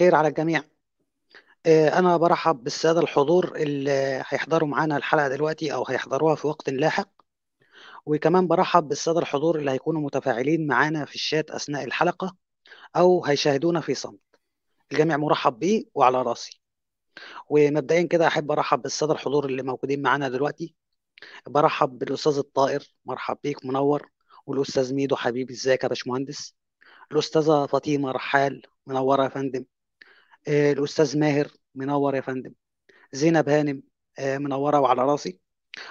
الخير على الجميع. آه، أنا برحب بالسادة الحضور اللي هيحضروا معانا الحلقة دلوقتي أو هيحضروها في وقت لاحق. وكمان برحب بالسادة الحضور اللي هيكونوا متفاعلين معانا في الشات أثناء الحلقة أو هيشاهدونا في صمت. الجميع مرحب بيه وعلى راسي. ومبدئيا كده أحب أرحب بالسادة الحضور اللي موجودين معانا دلوقتي. برحب بالأستاذ الطائر مرحب بيك منور والأستاذ ميدو حبيبي إزيك يا باشمهندس؟ الأستاذة فاطمة رحال منورة يا فندم. آه، الأستاذ ماهر منور يا فندم. زينب هانم آه، منورة وعلى راسي.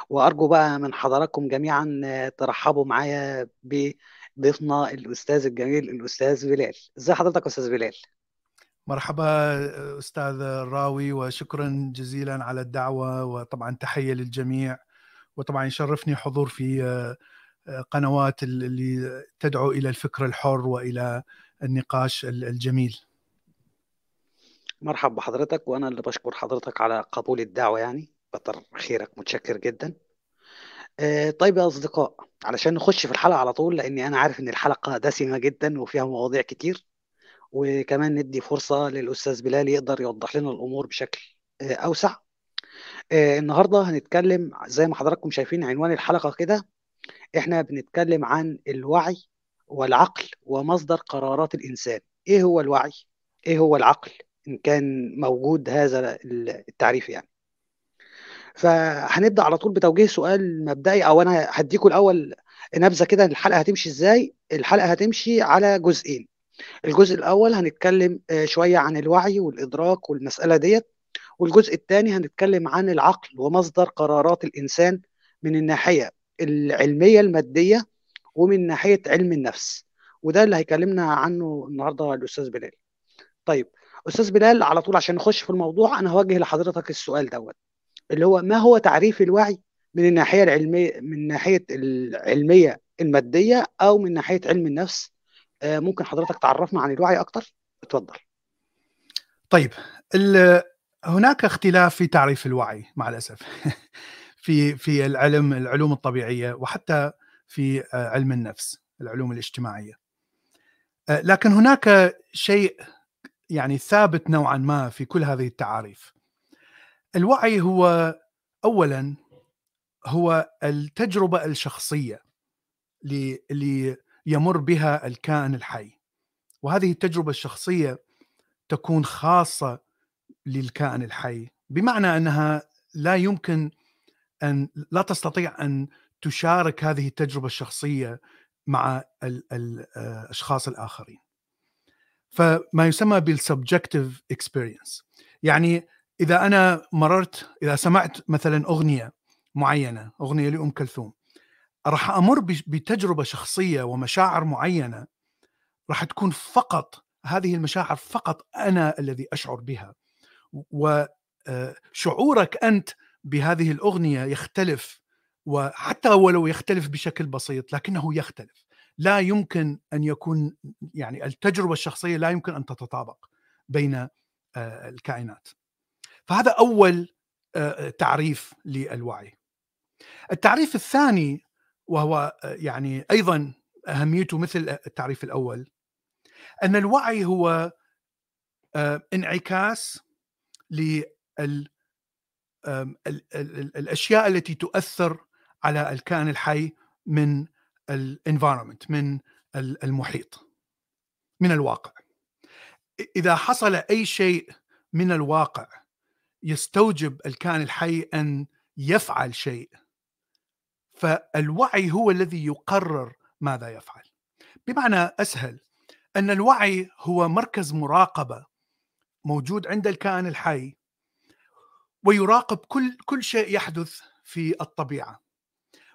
وأرجو بقى من حضراتكم جميعا آه، ترحبوا معايا بضيفنا الأستاذ الجميل الأستاذ بلال. ازي حضرتك يا أستاذ بلال؟ مرحبا أستاذ الراوي وشكرا جزيلا على الدعوة وطبعا تحية للجميع. وطبعا يشرفني حضور في قنوات اللي تدعو إلى الفكر الحر وإلى النقاش الجميل. مرحب بحضرتك وأنا اللي بشكر حضرتك على قبول الدعوة يعني كتر خيرك متشكر جدا. آه، طيب يا أصدقاء علشان نخش في الحلقة على طول لأني أنا عارف إن الحلقة دسمة جدا وفيها مواضيع كتير وكمان ندي فرصة للأستاذ بلال يقدر يوضح لنا الأمور بشكل آه، أوسع. آه، النهارده هنتكلم زي ما حضراتكم شايفين عنوان الحلقة كده إحنا بنتكلم عن الوعي والعقل ومصدر قرارات الإنسان إيه هو الوعي إيه هو العقل إن كان موجود هذا التعريف يعني. فهنبدأ على طول بتوجيه سؤال مبدئي أو أنا هديكم الأول نبذة كده الحلقة هتمشي إزاي؟ الحلقة هتمشي على جزئين. الجزء الأول هنتكلم شوية عن الوعي والإدراك والمسألة ديت. والجزء الثاني هنتكلم عن العقل ومصدر قرارات الإنسان من الناحية العلمية المادية ومن ناحية علم النفس. وده اللي هيكلمنا عنه النهارده الأستاذ بلال. طيب أستاذ بلال على طول عشان نخش في الموضوع أنا هوجه لحضرتك السؤال دوت اللي هو ما هو تعريف الوعي من الناحية العلمية من ناحية العلمية المادية أو من ناحية علم النفس؟ آه ممكن حضرتك تعرفنا عن الوعي أكتر؟ اتفضل. طيب هناك اختلاف في تعريف الوعي مع الأسف في في العلم العلوم الطبيعية وحتى في علم النفس العلوم الاجتماعية. لكن هناك شيء يعني ثابت نوعا ما في كل هذه التعاريف. الوعي هو اولا هو التجربة الشخصية اللي يمر بها الكائن الحي. وهذه التجربة الشخصية تكون خاصة للكائن الحي. بمعنى أنها لا يمكن أن لا تستطيع أن تشارك هذه التجربة الشخصية مع الاشخاص الآخرين. فما يسمى بال subjective experience يعني إذا أنا مررت إذا سمعت مثلا أغنية معينة أغنية لأم كلثوم راح أمر بتجربة شخصية ومشاعر معينة راح تكون فقط هذه المشاعر فقط أنا الذي أشعر بها. وشعورك آه، أنت بهذه الأغنية يختلف وحتى ولو يختلف بشكل بسيط لكنه يختلف. لا يمكن أن يكون يعني التجربة الشخصية لا يمكن أن تتطابق بين آه، الكائنات. فهذا أول آه، تعريف للوعي. التعريف الثاني وهو آه، يعني أيضا أهميته مثل التعريف الأول أن الوعي هو انعكاس لل الأشياء التي تؤثر على الكائن الحي من الانفايرمنت من المحيط من الواقع. إذا حصل أي شيء من الواقع يستوجب الكائن الحي أن يفعل شيء فالوعي هو الذي يقرر ماذا يفعل. بمعنى أسهل أن الوعي هو مركز مراقبة موجود عند الكائن الحي ويراقب كل كل شيء يحدث في الطبيعة.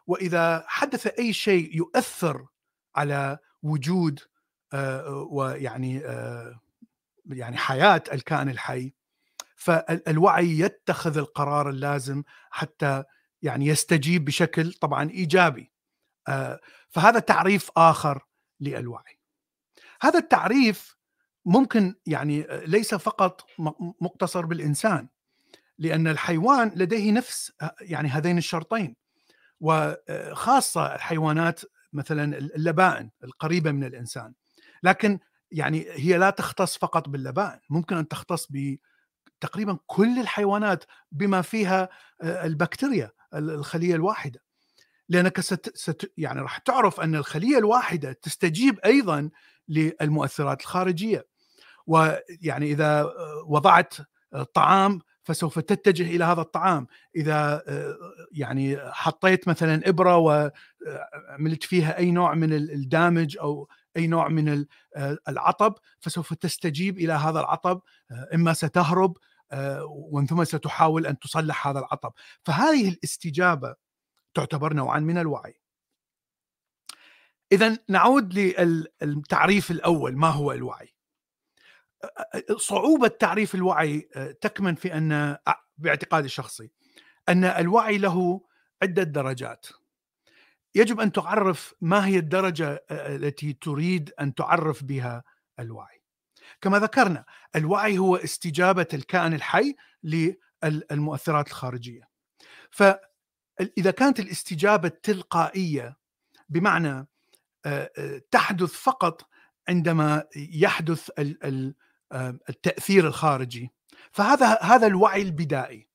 وإذا حدث أي شيء يؤثر على وجود آه، ويعني آه، يعني حياة الكائن الحي فالوعي يتخذ القرار اللازم حتى يعني يستجيب بشكل طبعا إيجابي آه، فهذا تعريف آخر للوعي. هذا التعريف ممكن يعني ليس فقط مقتصر بالإنسان لأن الحيوان لديه نفس يعني هذين الشرطين. وخاصة الحيوانات مثلا اللبائن القريبة من الإنسان. لكن يعني هي لا تختص فقط باللبان ممكن أن تختص بتقريبا كل الحيوانات بما فيها آه، البكتيريا الخلية الواحدة. لأنك ست, ست يعني راح تعرف أن الخلية الواحدة تستجيب أيضا للمؤثرات الخارجية. ويعني إذا آه، وضعت طعام فسوف تتجه إلى هذا الطعام. إذا آه، يعني حطيت مثلا إبرة وعملت فيها أي نوع من الدامج أو أي نوع من آه، العطب فسوف تستجيب إلى هذا العطب آه، إما ستهرب ومن ثم ستحاول أن تصلح هذا العطب. فهذه الاستجابة تعتبر نوعا من الوعي. اذا نعود للتعريف الأول ما هو الوعي؟ صعوبة تعريف الوعي آه، تكمن في أن آه، باعتقادي الشخصي أن الوعي له عدة درجات. يجب أن تعرف ما هي الدرجة آه، التي تريد أن تعرف بها الوعي. كما ذكرنا الوعي هو استجابة الكائن الحي للمؤثرات الخارجية. فاذا كانت الاستجابة تلقائية بمعنى تحدث فقط عندما يحدث التأثير الخارجي. فهذا هذا الوعي البدائي.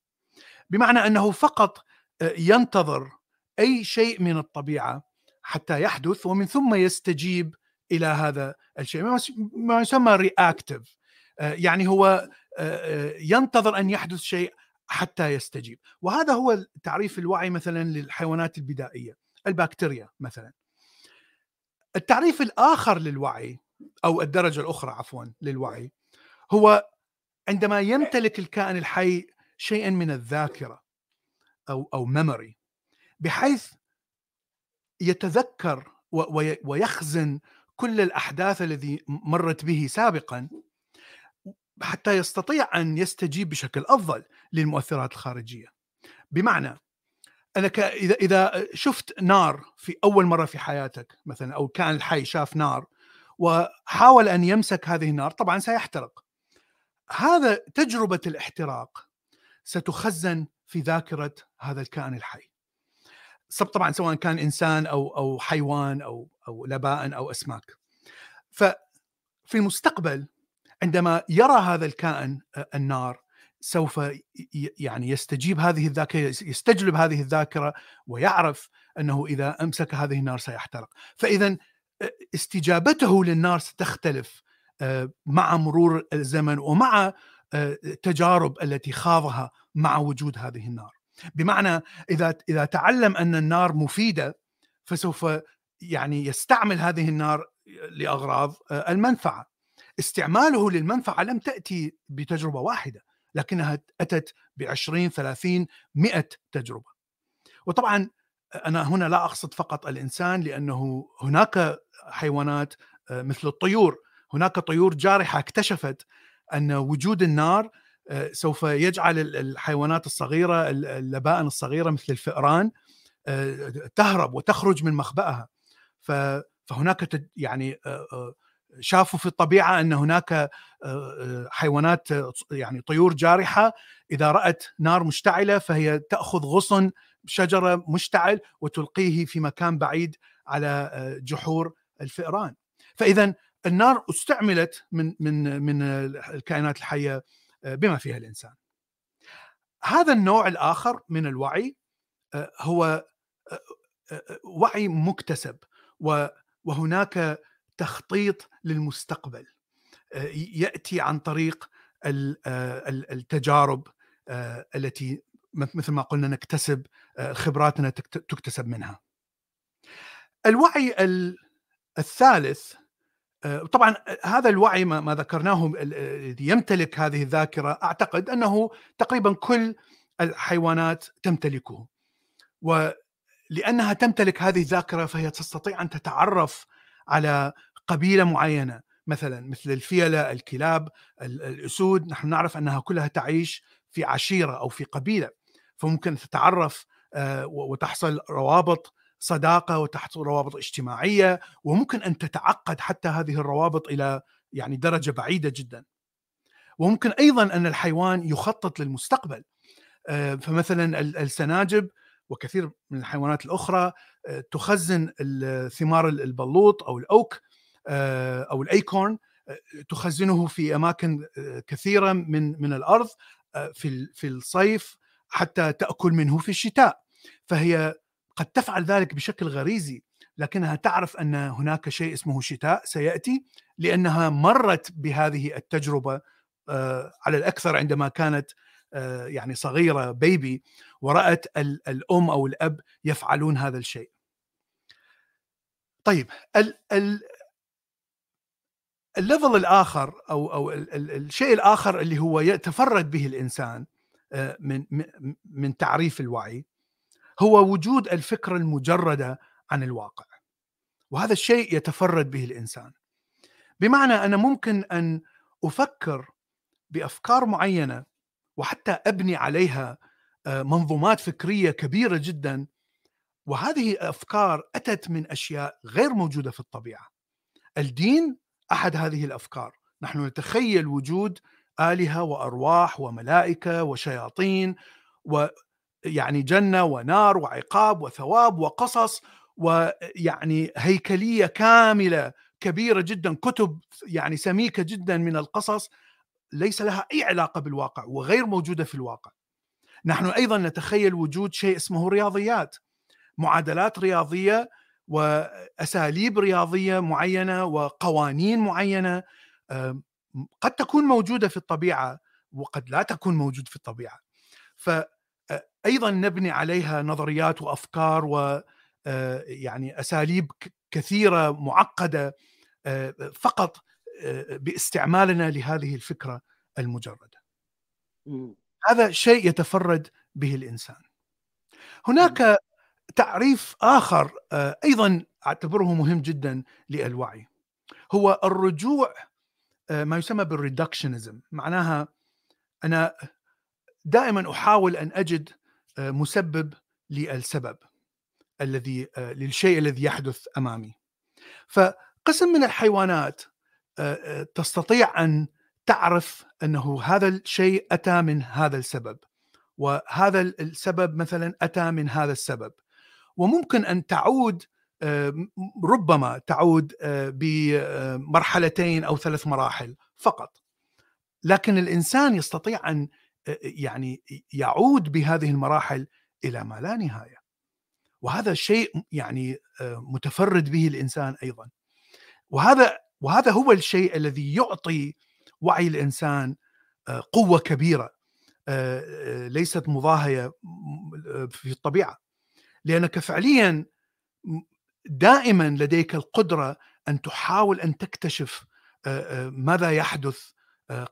بمعنى أنه فقط آه، ينتظر أي شيء من الطبيعة حتى يحدث ومن ثم يستجيب إلى هذا الشيء. ما يسمى رياكتيف آه، يعني هو آه، ينتظر أن يحدث شيء حتى يستجيب. وهذا هو تعريف الوعي مثلا للحيوانات البدائية البكتيريا مثلا. التعريف الآخر للوعي أو الدرجة الأخرى عفوا للوعي هو عندما يمتلك الكائن الحي شيئا من الذاكرة أو أو ميموري بحيث يتذكر ويخزن كل الأحداث الذي مرت به سابقا حتى يستطيع أن يستجيب بشكل أفضل للمؤثرات الخارجية. بمعنى انك إذا إذا شفت نار في أول مرة في حياتك مثلا أو كائن الحي شاف نار وحاول أن يمسك هذه النار طبعا سيحترق. هذا تجربة الاحتراق ستخزن في ذاكرة هذا الكائن الحي. طبعا سواء كان إنسان أو أو حيوان أو أو لبائن أو أسماك. ففي المستقبل عندما يرى هذا الكائن النار سوف يعني يستجيب هذه الذاكرة يستجلب هذه الذاكرة ويعرف أنه إذا أمسك هذه النار سيحترق. فاذا استجابته للنار ستختلف آه، مع مرور الزمن ومع التجارب آه، التي خاضها مع وجود هذه النار. بمعنى إذا إذا تعلم أن النار مفيدة فسوف يعني يستعمل هذه النار لأغراض آه، المنفعة. استعماله للمنفعة لم تأتي بتجربة واحدة لكنها أتت ب 20 30 100 تجربة. وطبعا أنا هنا لا أقصد فقط الإنسان لأنه هناك حيوانات مثل الطيور. هناك طيور جارحة اكتشفت أن وجود النار آه، سوف يجعل الحيوانات الصغيرة اللبائن الصغيرة مثل الفئران آه، تهرب وتخرج من مخبأها. فهناك يعني آه، شافوا في الطبيعة أن هناك حيوانات يعني طيور جارحة. إذا رأت نار مشتعلة فهي تأخذ غصن شجرة مشتعل وتلقيه في مكان بعيد على جحور الفئران. فاذا النار استعملت من من من الكائنات الحية آه، بما فيها الإنسان. هذا النوع الآخر من الوعي آه، هو آه، وعي مكتسب وهناك تخطيط للمستقبل يأتي عن طريق التجارب التي مثل ما قلنا نكتسب خبراتنا تكتسب منها. الوعي الثالث طبعا هذا الوعي ما ذكرناه الذي يمتلك هذه الذاكرة. أعتقد أنه تقريبا كل الحيوانات تمتلكه. ولانها تمتلك هذه الذاكرة فهي تستطيع أن تتعرف على قبيلة معينة. مثلا مثل الفيلة الكلاب الأسود. نحن نعرف أنها كلها تعيش في عشيرة أو في قبيلة. فممكن تتعرف آه، وتحصل روابط صداقة وتحصل روابط اجتماعية وممكن أن تتعقد حتى هذه الروابط إلى يعني درجة بعيدة جدا. وممكن أيضا أن الحيوان يخطط للمستقبل. آه، فمثلا السناجب وكثير من الحيوانات الأخرى آه، تخزن ثمار البلوط أو الأوك آه، أو الأيكورن تخزنه في أماكن كثيرة من من الأرض في في الصيف حتى تأكل منه في الشتاء فهي قد تفعل ذلك بشكل غريزي لكنها تعرف أن هناك شيء اسمه شتاء سيأتي لأنها مرت بهذه التجربة على الأكثر عندما كانت يعني صغيرة بيبي ورأت الأم أو الأب يفعلون هذا الشيء. طيب الليفل الآخر أو أو الشيء الآخر اللي هو يتفرد به الإنسان آه، من من تعريف الوعي هو وجود الفكرة المجردة عن الواقع وهذا الشيء يتفرد به الإنسان. بمعنى أنا ممكن أن أفكر بأفكار معينة وحتى أبني عليها آه، منظومات فكرية كبيرة جدا وهذه افكار أتت من أشياء غير موجودة في الطبيعة. الدين أحد هذه الأفكار. نحن نتخيل وجود آلهة وأرواح وملائكة وشياطين ويعني جنة ونار وعقاب وثواب وقصص ويعني هيكلية كاملة كبيرة جدا كتب يعني سميكة جدا من القصص ليس لها أي علاقة بالواقع وغير موجودة في الواقع. نحن أيضا نتخيل وجود شيء اسمه رياضيات معادلات رياضية واساليب رياضية معينة وقوانين معينة قد تكون موجودة في الطبيعة وقد لا تكون موجود في الطبيعة فايضا نبني عليها نظريات وأفكار و يعني أساليب كثيرة معقدة فقط باستعمالنا لهذه الفكرة المجردة. هذا شيء يتفرد به الإنسان. هناك تعريف آخر آه، أيضا أعتبره مهم جدا للوعي هو الرجوع آه، ما يسمى بالريدكشنزم معناها أنا دائما أحاول أن أجد آه، مسبب للسبب الذي للشيء الذي يحدث أمامي. فقسم من الحيوانات تستطيع أن تعرف أنه هذا الشيء أتى من هذا السبب وهذا السبب مثلا أتى من هذا السبب. وممكن أن تعود ربما تعود بمرحلتين أو ثلاث مراحل فقط. لكن الإنسان يستطيع أن يعني يعود بهذه المراحل إلى ما لا نهاية. وهذا شيء يعني متفرد به الإنسان أيضا. وهذا وهذا هو الشيء الذي يعطي وعي الإنسان قوة كبيرة. ليست مضاهية في الطبيعة. لأنك فعليا دائما لديك القدرة أن تحاول أن تكتشف ماذا يحدث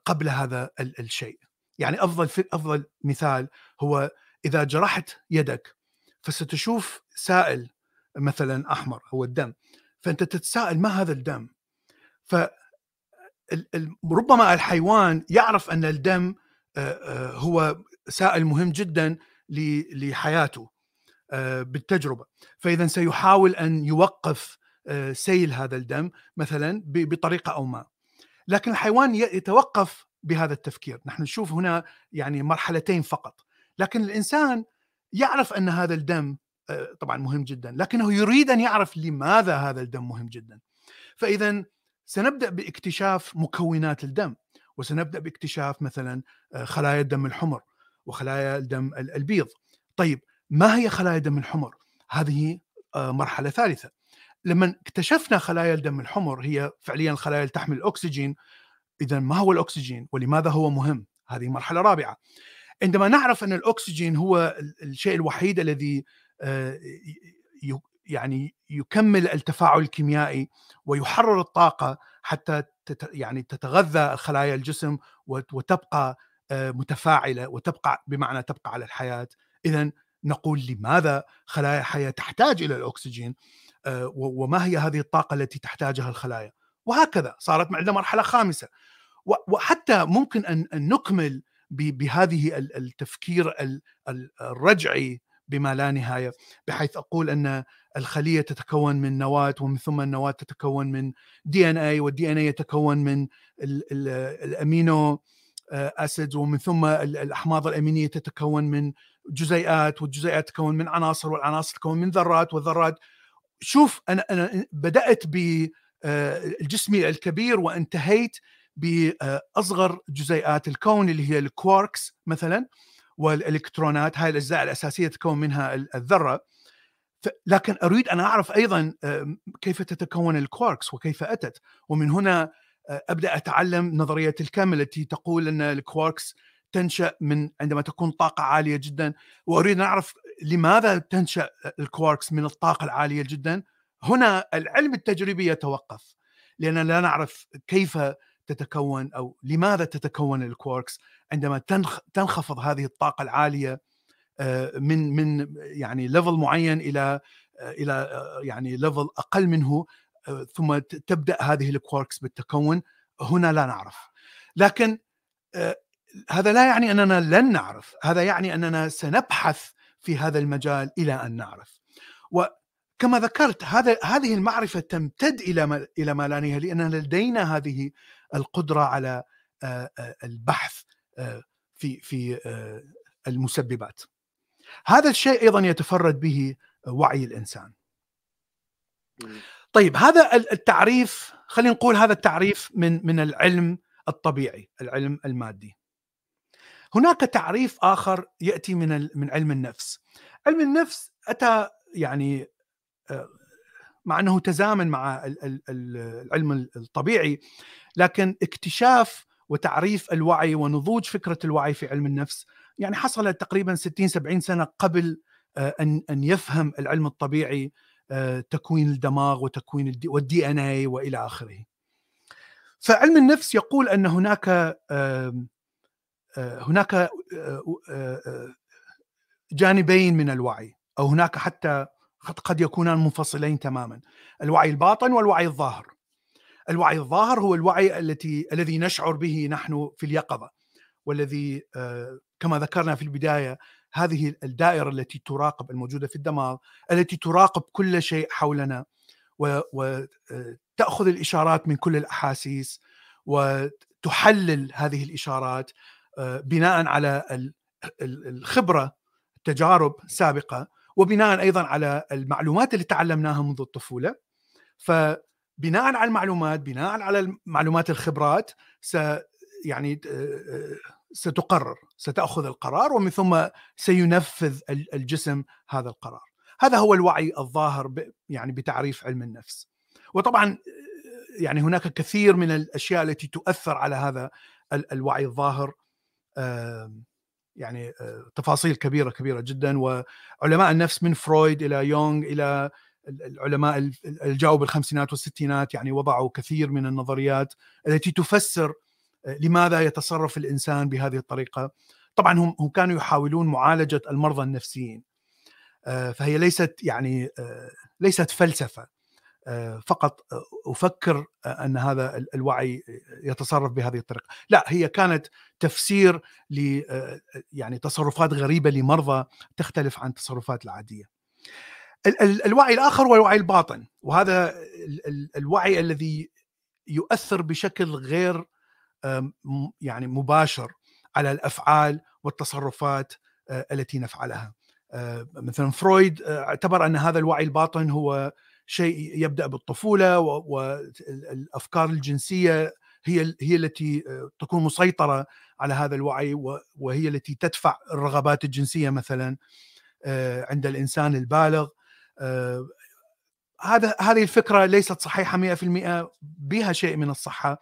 قبل هذا الشيء. يعني أفضل أفضل مثال هو إذا جرحت يدك فستشوف سائل مثلا أحمر هو الدم فأنت تتساءل ما هذا الدم؟ ف ربما الحيوان يعرف أن الدم هو سائل مهم جدا لحياته بالتجربة. فإذا سيحاول أن يوقف سيل هذا الدم مثلا بطريقة أو ما. لكن الحيوان يتوقف بهذا التفكير نحن نشوف هنا يعني مرحلتين فقط لكن الإنسان يعرف أن هذا الدم آه، طبعا مهم جدا لكنه يريد أن يعرف لماذا هذا الدم مهم جدا فاذا سنبدأ باكتشاف مكونات الدم وسنبدأ باكتشاف مثلا خلايا الدم الحمر وخلايا الدم البيض طيب ما هي خلايا الدم الحمر؟ هذه آه، مرحلة ثالثة. لما اكتشفنا خلايا الدم الحمر هي فعليا الخلايا اللي تحمل الأكسجين إذا ما هو الأكسجين ولماذا هو مهم؟ هذه مرحلة رابعة. عندما نعرف أن الأكسجين هو الشيء الوحيد الذي آه، يعني يكمل التفاعل الكيميائي ويحرر الطاقة حتى يعني تتغذى الخلايا الجسم وتبقى آه، متفاعلة وتبقى بمعنى تبقى على الحياة اذا نقول لماذا خلايا الحياة تحتاج إلى الأكسجين آه، وما هي هذه الطاقة التي تحتاجها الخلايا وهكذا صارت عندنا مرحلة خامسة. وحتى ممكن أن نكمل بهذه التفكير الرجعي بما لا نهاية بحيث أقول أن الخلية تتكون من نواة ومن ثم النواة تتكون من دي ان اي والدي ان اي يتكون من الأمينو اسيد ومن ثم الأحماض الأمينية تتكون من جزيئات والجزيئات تتكون من عناصر والعناصر تتكون من ذرات والذرات. شوف أنا أنا بدأت ب الجسمي الكبير وانتهيت باصغر جزيئات الكون اللي هي الكواركس مثلا والإلكترونات هاي الأجزاء الأساسية تكون منها الذرة. لكن أريد أن أعرف أيضا كيف تتكون الكواركس وكيف أتت؟ ومن هنا أبدأ أتعلم نظريه الكم التي تقول أن الكواركس تنشأ من عندما تكون طاقة عالية جدا. وأريد أن أعرف لماذا تنشأ الكواركس من الطاقة العالية جدا؟ هنا العلم التجريبي يتوقف لأننا لا نعرف كيف تتكون أو لماذا تتكون الكواركس عندما تنخفض هذه الطاقة العالية آه، من من يعني level معين إلى آه، إلى آه، يعني level أقل منه ثم تبدأ هذه الكواركس بالتكون. هنا لا نعرف. لكن هذا لا يعني أننا لن نعرف هذا يعني أننا سنبحث في هذا المجال إلى أن نعرف. وكما ذكرت هذا هذه المعرفة تمتد إلى ما إلى ما لا نهاية لأن لدينا هذه القدرة على البحث في في المسببات. هذا الشيء أيضا يتفرد به وعي الإنسان. طيب هذا التعريف خلينا نقول هذا التعريف من من العلم الطبيعي العلم المادي. هناك تعريف آخر يأتي من من علم النفس. علم النفس أتى يعني آه، مع أنه تزامن مع العلم الطبيعي لكن اكتشاف وتعريف الوعي ونضوج فكرة الوعي في علم النفس يعني حصل تقريبا 60 70 سنة قبل آه، ان أن يفهم العلم الطبيعي آه، تكوين الدماغ وتكوين والدي إن اي وإلى آخره. فعلم النفس يقول أن هناك هناك جانبين من الوعي أو هناك حتى قد يكونان منفصلين تماما. الوعي الباطن والوعي الظاهر. الوعي الظاهر هو الوعي التي الذي نشعر به نحن في اليقظة والذي آه، كما ذكرنا في البداية هذه الدائرة التي تراقب الموجودة في الدماغ التي تراقب كل شيء حولنا وتاخذ آه، الإشارات من كل الأحاسيس وتحلل هذه الإشارات آه، بناء على الخبرة التجارب السابقه وبناء أيضا على المعلومات اللي تعلمناها منذ الطفولة. فبناء على المعلومات بناء على المعلومات الخبرات س يعني ستقرر ستأخذ القرار ومن ثم سينفذ الجسم هذا القرار. هذا هو الوعي الظاهر يعني بتعريف علم النفس. وطبعا يعني هناك كثير من الأشياء التي تؤثر على هذا الوعي الظاهر يعني تفاصيل كبيرة كبيرة جدا وعلماء النفس من فرويد إلى يونغ إلى العلماء اللي جاوا بالخمسينات والستينات يعني وضعوا كثير من النظريات التي تفسر لماذا يتصرف الإنسان بهذه الطريقة. طبعا هم هم كانوا يحاولون معالجة المرضى النفسيين فهي ليست يعني ليست فلسفة. فقط أفكر أن هذا الوعي يتصرف بهذه الطريقة. لا هي كانت تفسير ل يعني تصرفات غريبة لمرضى تختلف عن التصرفات العادية. الوعي الآخر هو الوعي الباطن وهذا الوعي الذي يؤثر بشكل غير يعني مباشر على الأفعال والتصرفات التي نفعلها. مثلا فرويد اعتبر أن هذا الوعي الباطن هو شيء يبدأ بالطفولة والافكار الجنسية هي هي التي تكون مسيطرة على هذا الوعي وهي التي تدفع الرغبات الجنسية مثلا عند الإنسان البالغ هذا هذه الفكرة ليست صحيحة 100% بها شيء من الصحة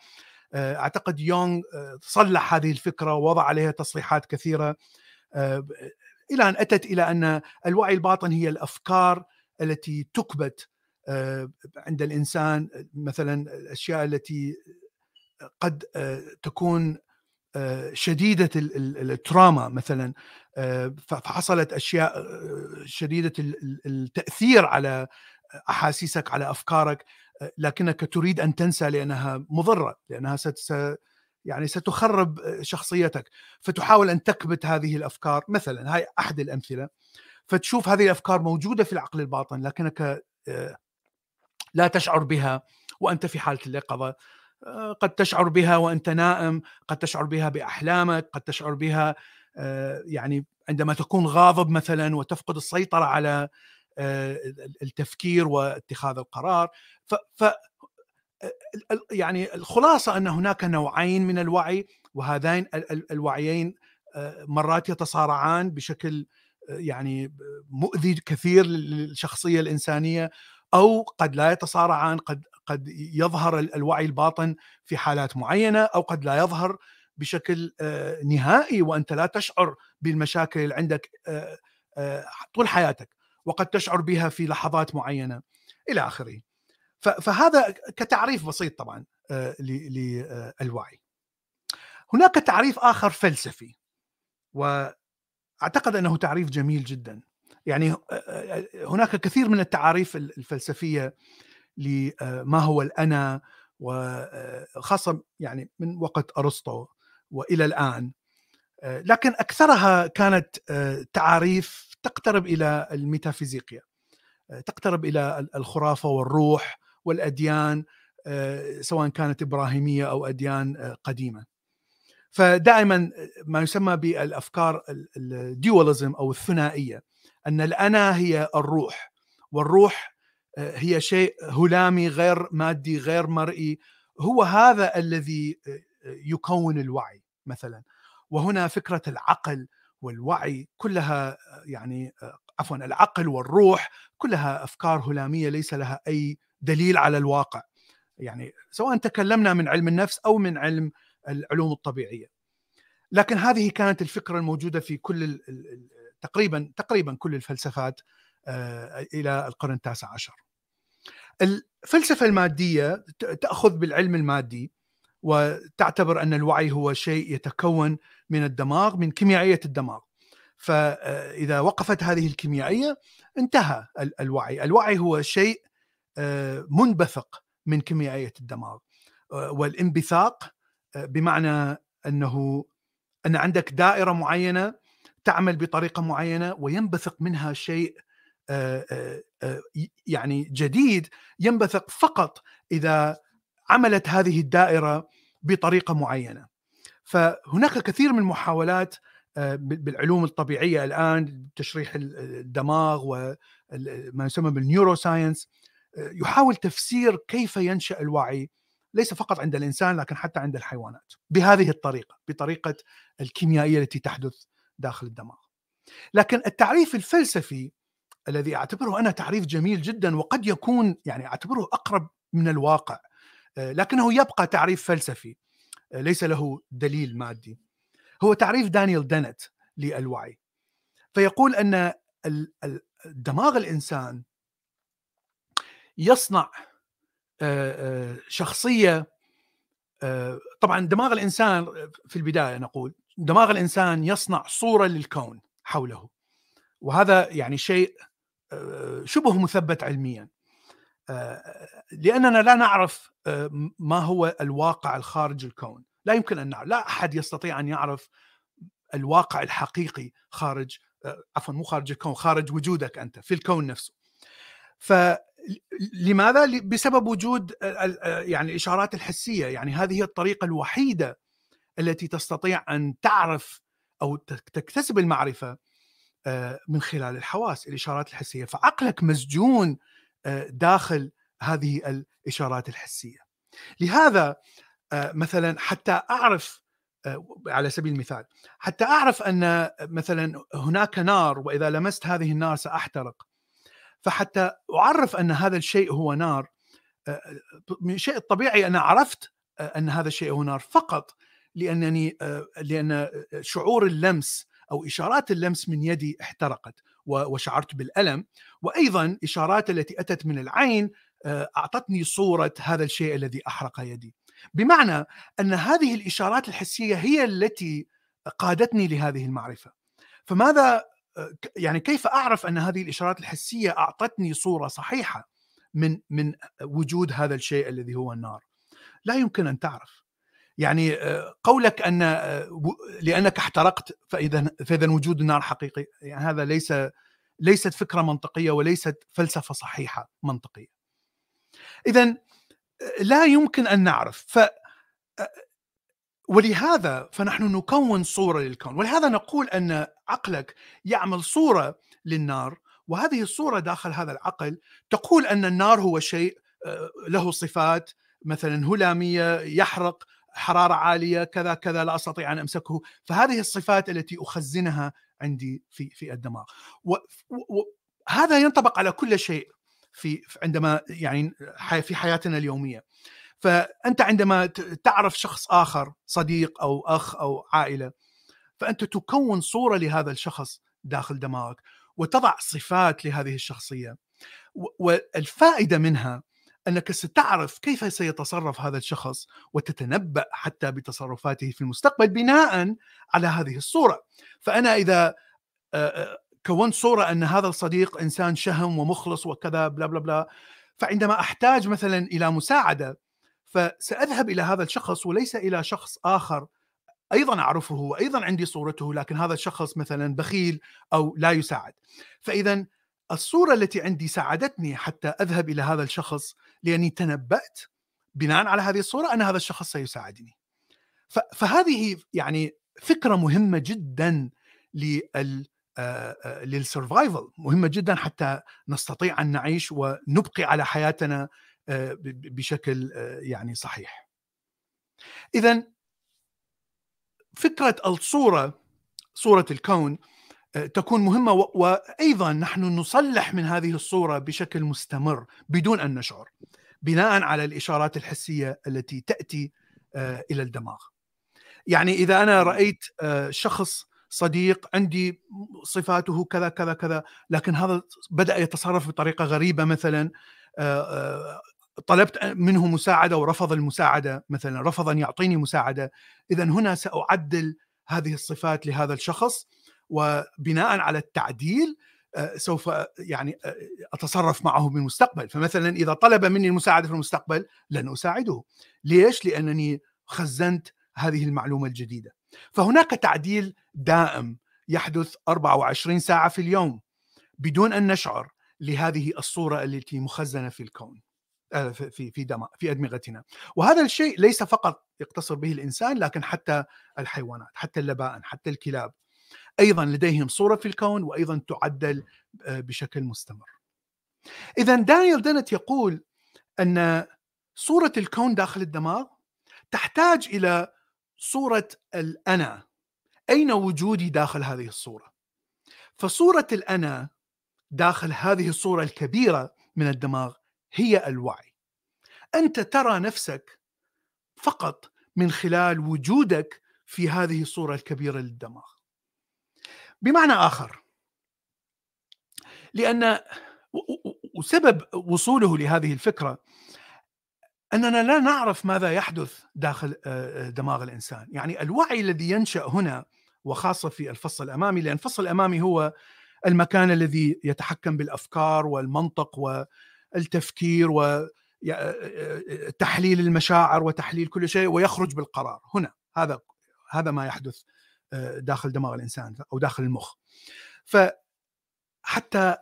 أعتقد يونغ صلح هذه الفكرة ووضع عليها تصريحات كثيرة إلى أن أتت إلى أن الوعي الباطن هي الأفكار التي تكبت عند الإنسان مثلا الأشياء التي قد تكون شديدة التراما مثلا فحصلت أشياء شديدة التأثير على أحاسيسك على أفكارك لكنك تريد أن تنسى لأنها مضرة لأنها ست يعني ستخرب شخصيتك. فتحاول أن تكبت هذه الأفكار مثلا هاي أحد الأمثلة. فتشوف هذه الأفكار موجودة في العقل الباطن لكنك لا تشعر بها وأنت في حالة اليقظه آه، قد تشعر بها وأنت نائم قد تشعر بها بأحلامك قد تشعر بها آه، يعني عندما تكون غاضب مثلا وتفقد السيطرة على آه، التفكير واتخاذ القرار. ف يعني الخلاصة أن هناك نوعين من الوعي وهذين الوعيين مرات يتصارعان بشكل يعني مؤذي كثير للشخصية الإنسانية أو قد لا يتصارعان قد قد يظهر الوعي الباطن في حالات معينة أو قد لا يظهر بشكل نهائي وأنت لا تشعر بالمشاكل اللي عندك طول حياتك وقد تشعر بها في لحظات معينة إلى آخره. فهذا كتعريف بسيط طبعا للوعي. هناك تعريف آخر فلسفي وأعتقد أنه تعريف جميل جدا. يعني هناك كثير من التعاريف الفلسفية لما هو الأنا وخاصه يعني من وقت أرسطو وإلى الآن. لكن أكثرها كانت تعاريف تقترب إلى الميتافيزيقيا تقترب إلى الخرافة والروح والأديان سواء كانت إبراهيمية أو أديان قديمة. فدائما ما يسمى بالأفكار الديوليزم أو الثنائية. أن الأنا هي الروح والروح هي شيء هلامي غير مادي غير مرئي. هو هذا الذي يكون الوعي مثلا. وهنا فكرة العقل والوعي كلها يعني عفوا العقل والروح كلها أفكار هلامية ليس لها أي دليل على الواقع. يعني سواء تكلمنا من علم النفس أو من علم العلوم الطبيعية. لكن هذه كانت الفكرة الموجودة في كل تقريبا تقريبا كل الفلسفات إلى القرن التاسع عشر. الفلسفة المادية تأخذ بالعلم المادي وتعتبر أن الوعي هو شيء يتكون من الدماغ من كيميائية الدماغ. فإذا وقفت هذه الكيميائية انتهى الوعي. الوعي هو شيء منبثق من كيميائية الدماغ. والانبثاق بمعنى أنه أن عندك دائرة معينة تعمل بطريقة معينة وينبثق منها شيء يعني جديد ينبثق فقط إذا عملت هذه الدائرة بطريقة معينة. فهناك كثير من المحاولات بالعلوم الطبيعية الآن تشريح الدماغ وما يسمى بال neuroscience يحاول تفسير كيف ينشأ الوعي ليس فقط عند الإنسان لكن حتى عند الحيوانات بهذه الطريقة بطريقة الكيميائية التي تحدث داخل الدماغ. لكن التعريف الفلسفي الذي أعتبره أنا تعريف جميل جدا وقد يكون يعني أعتبره أقرب من الواقع لكنه يبقى تعريف فلسفي ليس له دليل مادي هو تعريف دانيال دينت للوعي فيقول أن دماغ الإنسان يصنع شخصية طبعا دماغ الإنسان في البداية نقول دماغ الإنسان يصنع صورة للكون حوله. وهذا يعني شيء شبه مثبت علميا. لأننا لا نعرف ما هو الواقع الخارج الكون. لا يمكن أن نعرف لا أحد يستطيع أن يعرف الواقع الحقيقي خارج عفوا مو خارج الكون خارج وجودك أنت في الكون نفسه. فلماذا بسبب وجود يعني الإشارات الحسية. يعني هذه هي الطريقة الوحيدة التي تستطيع أن تعرف أو تكتسب المعرفة من خلال الحواس الإشارات الحسية. فعقلك مسجون داخل هذه الإشارات الحسية. لهذا مثلا حتى أعرف على سبيل المثال حتى أعرف أن مثلا هناك نار وإذا لمست هذه النار سأحترق. فحتى أعرف أن هذا الشيء هو نار من الشيء الطبيعي أنا عرفت أن هذا الشيء هو نار فقط. لأنني لأن شعور اللمس أو إشارات اللمس من يدي احترقت وشعرت بالألم. وأيضا إشارات التي أتت من العين أعطتني صورة هذا الشيء الذي أحرق يدي. بمعنى أن هذه الإشارات الحسية هي التي قادتني لهذه المعرفة. فماذا يعني كيف أعرف أن هذه الإشارات الحسية أعطتني صورة صحيحة من من وجود هذا الشيء الذي هو النار؟ لا يمكن أن تعرف. يعني قولك أن لأنك احترقت فإذا فإذا وجود النار حقيقي يعني هذا ليس ليست فكرة منطقية وليست فلسفة صحيحة منطقية. إذا لا يمكن أن نعرف ف ولهذا فنحن نكون صورة للكون ولهذا نقول أن عقلك يعمل صورة للنار وهذه الصورة داخل هذا العقل تقول أن النار هو شيء له صفات مثلا هلامية يحرق حرارة عالية كذا كذا لا أستطيع أن أمسكه. فهذه الصفات التي أخزنها عندي في في الدماغ. وهذا ينطبق على كل شيء في عندما يعني في حياتنا اليومية. فأنت عندما تعرف شخص آخر صديق أو أخ أو عائلة فأنت تكون صورة لهذا الشخص داخل دماغك وتضع صفات لهذه الشخصية. والفائدة منها أنك ستعرف كيف سيتصرف هذا الشخص وتتنبأ حتى بتصرفاته في المستقبل بناء على هذه الصورة. فأنا إذا كونت صورة أن هذا الصديق إنسان شهم ومخلص وكذا بلا بلا بلا فعندما أحتاج مثلا إلى مساعدة فسأذهب إلى هذا الشخص وليس إلى شخص آخر أيضا أعرفه وأيضا عندي صورته لكن هذا الشخص مثلا بخيل أو لا يساعد. فاذا الصورة التي عندي ساعدتني حتى أذهب إلى هذا الشخص لأني تنبأت بناء على هذه الصورة أن هذا الشخص سيساعدني فهذه يعني فكرة مهمة جدا لل للسرفايفل مهمة جدا حتى نستطيع أن نعيش ونبقي على حياتنا بشكل يعني صحيح. اذا فكرة الصورة صورة الكون تكون مهمة وأيضا نحن نصلح من هذه الصورة بشكل مستمر بدون أن نشعر بناء على الإشارات الحسية التي تأتي إلى الدماغ. يعني إذا أنا رأيت شخص صديق عندي صفاته كذا كذا كذا لكن هذا بدأ يتصرف بطريقة غريبة مثلا طلبت منه مساعدة ورفض المساعدة مثلا رفض ان يعطيني مساعدة اذا هنا سأعدل هذه الصفات لهذا الشخص وبناء على التعديل سوف يعني أتصرف معه بالمستقبل. فمثلا إذا طلب مني المساعدة في المستقبل لن أساعده. ليش؟ لأنني خزنت هذه المعلومة الجديدة. فهناك تعديل دائم يحدث 24 ساعة في اليوم بدون أن نشعر لهذه الصورة التي مخزنة في الكون آه، في في في أدمغتنا. وهذا الشيء ليس فقط يقتصر به الإنسان لكن حتى الحيوانات حتى اللبائن حتى الكلاب. أيضا لديهم صورة في الكون وأيضا تعدل آه، بشكل مستمر. اذا دانيال دنت يقول أن صورة الكون داخل الدماغ تحتاج إلى صورة الأنا. أين وجودي داخل هذه الصورة؟ فصورة الأنا داخل هذه الصورة الكبيرة من الدماغ هي الوعي. أنت ترى نفسك فقط من خلال وجودك في هذه الصورة الكبيرة للدماغ. بمعنى آخر. لأن وسبب وصوله لهذه الفكرة أننا لا نعرف ماذا يحدث داخل دماغ الإنسان، يعني الوعي الذي ينشأ هنا وخاصة في الفص الأمامي لأن الفص الأمامي هو المكان الذي يتحكم بالأفكار والمنطق والتفكير وتحليل المشاعر وتحليل كل شيء ويخرج بالقرار. هنا هذا هذا ما يحدث. داخل دماغ الإنسان أو داخل المخ. ف حتى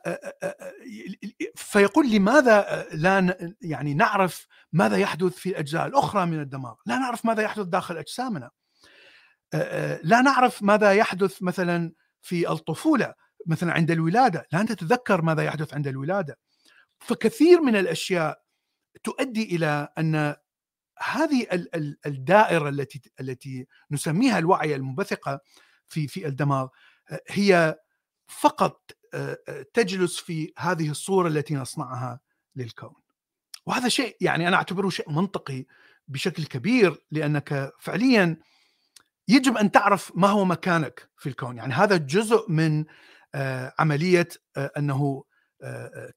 فيقول لماذا لا يعني نعرف ماذا يحدث في الأجزاء الأخرى من الدماغ؟ لا نعرف ماذا يحدث داخل أجسامنا. لا نعرف ماذا يحدث مثلا في الطفولة مثلا عند الولادة، لا نتذكر ماذا يحدث عند الولادة. فكثير من الأشياء تؤدي إلى أن هذه الدائرة التي التي نسميها الوعي المنبثقة في في الدماغ هي فقط تجلس في هذه الصورة التي نصنعها للكون. وهذا شيء يعني أنا أعتبره شيء منطقي بشكل كبير لأنك فعليا يجب أن تعرف ما هو مكانك في الكون، يعني هذا جزء من عملية أنه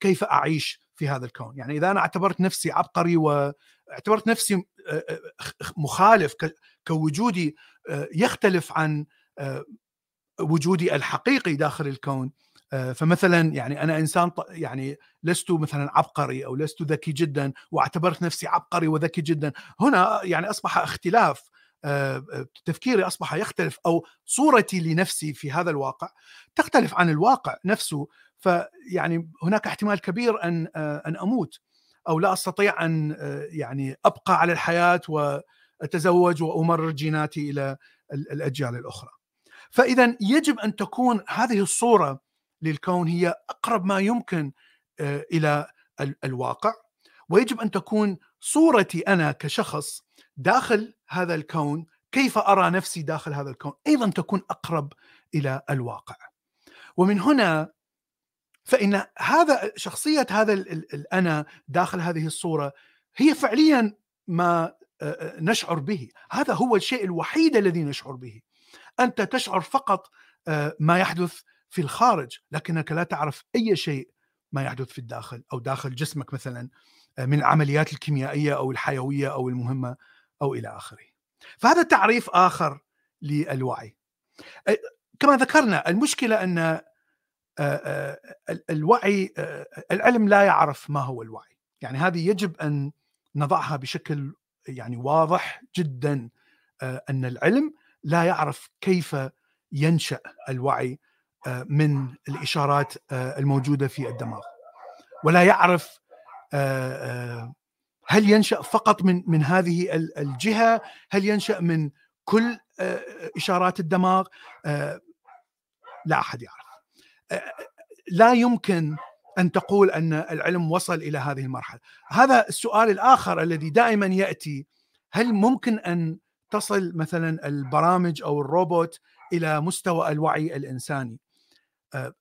كيف أعيش في هذا الكون، يعني إذا أنا اعتبرت نفسي عبقري واعتبرت نفسي مخالف كوجودي يختلف عن وجودي الحقيقي داخل الكون آه، فمثلا يعني أنا إنسان يعني لست مثلا عبقري أو لست ذكي جدا واعتبرت نفسي عبقري وذكي جدا. هنا يعني أصبح اختلاف آه، آه، تفكيري أصبح يختلف أو صورتي لنفسي في هذا الواقع تختلف عن الواقع نفسه. فيعني هناك احتمال كبير أن أن أموت أو لا أستطيع أن يعني أبقى على الحياة وأتزوج وأمرر جيناتي إلى الأجيال الأخرى. فاذا يجب أن تكون هذه الصورة للكون هي أقرب ما يمكن آه، إلى الواقع. ويجب أن تكون صورتي أنا كشخص داخل هذا الكون كيف أرى نفسي داخل هذا الكون؟ أيضا تكون أقرب إلى الواقع. ومن هنا فإن هذا شخصية هذا الأنا داخل هذه الصورة هي فعليا ما نشعر به هذا هو الشيء الوحيد الذي نشعر به أنت تشعر فقط ما يحدث في الخارج لكنك لا تعرف أي شيء ما يحدث في الداخل أو داخل جسمك مثلا من العمليات الكيميائية أو الحيوية أو المهمة أو إلى آخره. فهذا تعريف آخر للوعي. كما ذكرنا المشكلة أن الوعي العلم لا يعرف ما هو الوعي، يعني هذه يجب أن نضعها بشكل يعني واضح جدا أن العلم لا يعرف كيف ينشأ الوعي من الإشارات الموجودة في الدماغ. ولا يعرف هل ينشأ فقط من من هذه الجهة؟ هل ينشأ من كل إشارات الدماغ؟ لا أحد يعرف. لا يمكن أن تقول أن العلم وصل إلى هذه المرحلة. هذا السؤال الآخر الذي دائما يأتي هل ممكن أن تصل مثلا البرامج أو الروبوت إلى مستوى الوعي الإنساني؟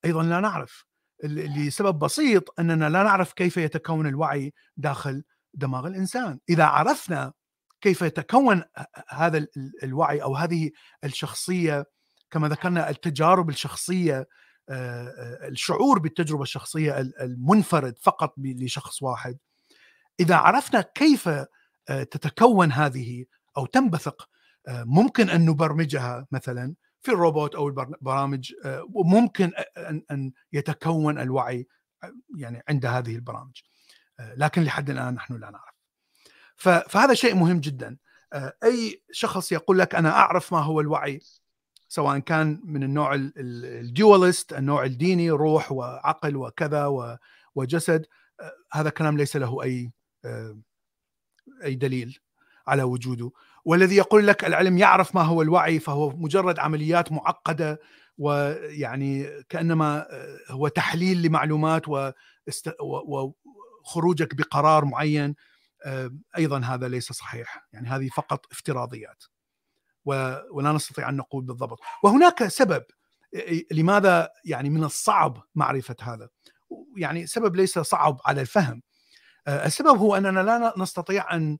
أيضا لا نعرف. لسبب بسيط أننا لا نعرف كيف يتكون الوعي داخل دماغ الإنسان. إذا عرفنا كيف يتكون هذا الوعي أو هذه الشخصية كما ذكرنا التجارب الشخصية الشعور بالتجربة الشخصية المنفرد فقط لشخص واحد. إذا عرفنا كيف تتكون هذه أو تنبثق ممكن أن نبرمجها مثلا في الروبوت أو البرامج ممكن ان يتكون الوعي يعني عند هذه البرامج. لكن لحد الآن نحن لا نعرف. فهذا شيء مهم جدا. أي شخص يقول لك أنا أعرف ما هو الوعي سواء كان من النوع الديولست النوع الديني روح وعقل وكذا وجسد هذا كلام ليس له أي أي دليل على وجوده. والذي يقول لك العلم يعرف ما هو الوعي فهو مجرد عمليات معقدة ويعني كأنما هو تحليل لمعلومات وخروجك بقرار معين أيضا هذا ليس صحيح. يعني هذه فقط افتراضيات. ولا نستطيع أن نقول بالضبط. وهناك سبب لماذا يعني من الصعب معرفة هذا؟ يعني سبب ليس صعب على الفهم. السبب هو أننا لا نستطيع أن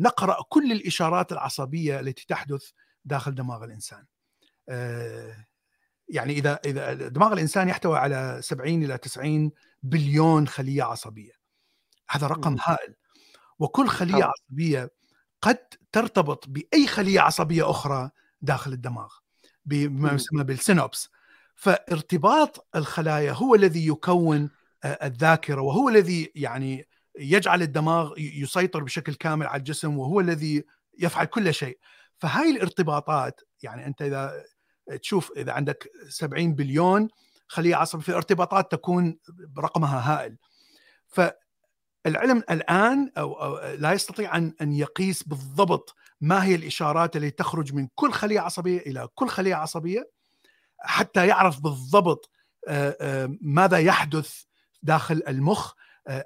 نقرأ كل الإشارات العصبية التي تحدث داخل دماغ الإنسان. يعني إذا إذا دماغ الإنسان يحتوي على 70 إلى 90 بليون خلية عصبية. هذا رقم هائل. وكل خلية عصبية قد ترتبط بأي خلية عصبية أخرى داخل الدماغ بما يسمى بالسينوبس. فارتباط الخلايا هو الذي يكون الذاكرة وهو الذي يعني يجعل الدماغ يسيطر بشكل كامل على الجسم وهو الذي يفعل كل شيء. فهاي الارتباطات يعني أنت إذا تشوف إذا عندك 70 بليون خلية عصبية في ارتباطات تكون برقمها هائل. فالعلم الآن أو, أو لا يستطيع ان أن يقيس بالضبط ما هي الإشارات التي تخرج من كل خلية عصبية إلى كل خلية عصبية حتى يعرف بالضبط ماذا يحدث داخل المخ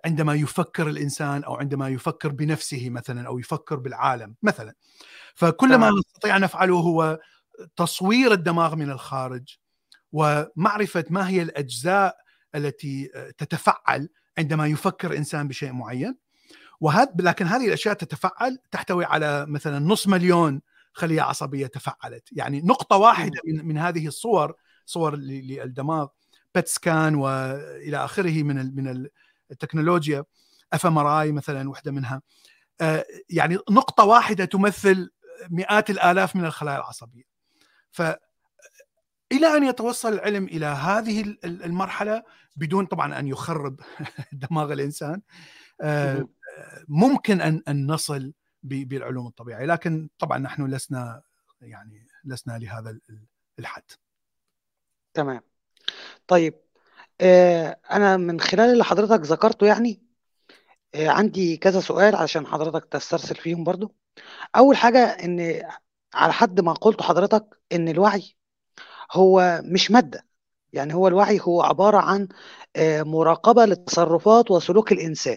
عندما يفكر الإنسان أو عندما يفكر بنفسه مثلا أو يفكر بالعالم مثلا. فكل ما نستطيع أن نفعله هو تصوير الدماغ من الخارج ومعرفة ما هي الأجزاء التي تتفعل عندما يفكر إنسان بشيء معين. وهذا لكن هذه الأشياء تتفعل تحتوي على مثلا نص مليون خلية عصبية تفعلت. يعني نقطة واحدة من, من هذه الصور صور للدماغ بت سكان والى آخره من من التكنولوجيا اف ام مثلا وحده منها. يعني نقطة واحدة تمثل مئات الآلاف من الخلايا العصبية. ف إلى أن يتوصل العلم إلى هذه المرحلة بدون طبعا أن يخرب دماغ الإنسان ممكن ان أن نصل بالعلوم الطبيعية لكن طبعا نحن لسنا يعني لسنا لهذا الحد. تمام. طيب أنا من خلال اللي حضرتك ذكرته يعني عندي كذا سؤال عشان حضرتك تسترسل فيهم برضو. أول حاجة إن على حد ما قلت حضرتك إن الوعي هو مش مادة. يعني هو الوعي هو عبارة عن مراقبة للتصرفات وسلوك الإنسان.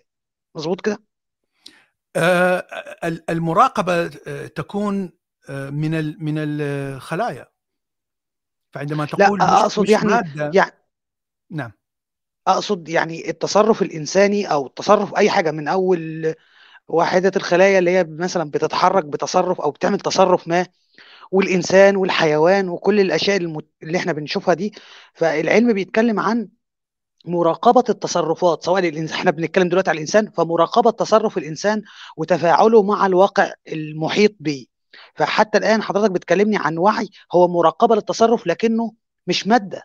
مظبوط كده؟ آه، المراقبة تكون من من الخلايا. فعندما تقول لا أقصد مش يعني مادة يعني نعم. أقصد يعني التصرف الإنساني أو التصرف أي حاجة من أول واحدة الخلايا اللي هي مثلا بتتحرك بتصرف أو بتعمل تصرف ما والإنسان والحيوان وكل الأشياء. اللي إحنا بنشوفها دي فالعلم بيتكلم عن مراقبة التصرفات سواء الإنسان إحنا بنتكلم دلوقتي على الإنسان فمراقبة تصرف الإنسان وتفاعله مع الواقع المحيط به فحتى الآن حضرتك بتكلمني عن وعي هو مراقبة للتصرف لكنه مش مادة.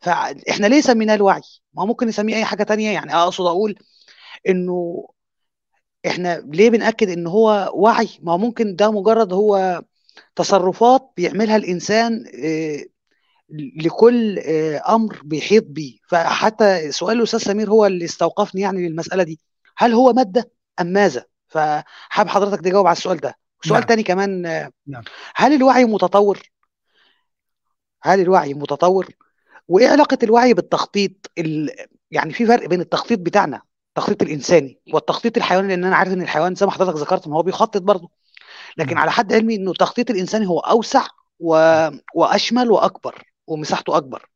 فإحنا ليه سميناه الوعي؟ ما ممكن نسميه أي حاجة تانية يعني. أقصد أقول إنه إحنا ليه بنأكد إن هو وعي؟ ما ممكن ده مجرد هو تصرفات بيعملها الإنسان آه، لكل آه، أمر بيحيط بيه. فحتى سؤال الأستاذ سمير هو اللي استوقفني يعني للمسألة دي. هل هو مادة أم ماذا؟ فحاب حضرتك تجاوب على السؤال ده. سؤال نعم. تاني كمان آه، نعم. هل الوعي متطور؟ هل الوعي متطور؟ وإيه علاقة الوعي بالتخطيط ال... يعني في فرق بين التخطيط بتاعنا التخطيط الإنساني والتخطيط الحيواني؟ لأن أنا عارف إن الحيوان زي ما حضرتك ذكرت ان هو بيخطط برضه. لكن. على حد علمي إنه التخطيط الانساني هو أوسع و... وأشمل وأكبر ومساحته أكبر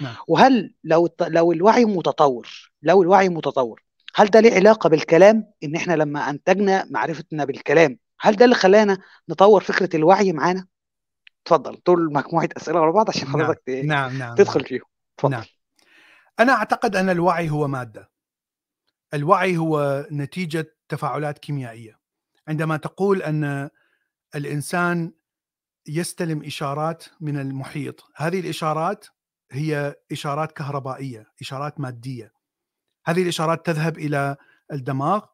نعم. وهل لو الت... لو الوعي متطور لو الوعي متطور هل ده ليه علاقة بالكلام إن إحنا لما أنتجنا معرفتنا بالكلام هل ده اللي خلانا نطور فكرة الوعي معانا اتفضل دول مجموعة أسئلة ورا بعض عشان نعم. حضرتك ت... نعم نعم تدخل نعم. فيهم اتفضل نعم. أنا أعتقد أن الوعي هو مادة الوعي هو نتيجة تفاعلات كيميائية عندما تقول أن الإنسان يستلم إشارات من المحيط. هذه الإشارات هي إشارات كهربائية إشارات مادية. هذه الإشارات تذهب إلى الدماغ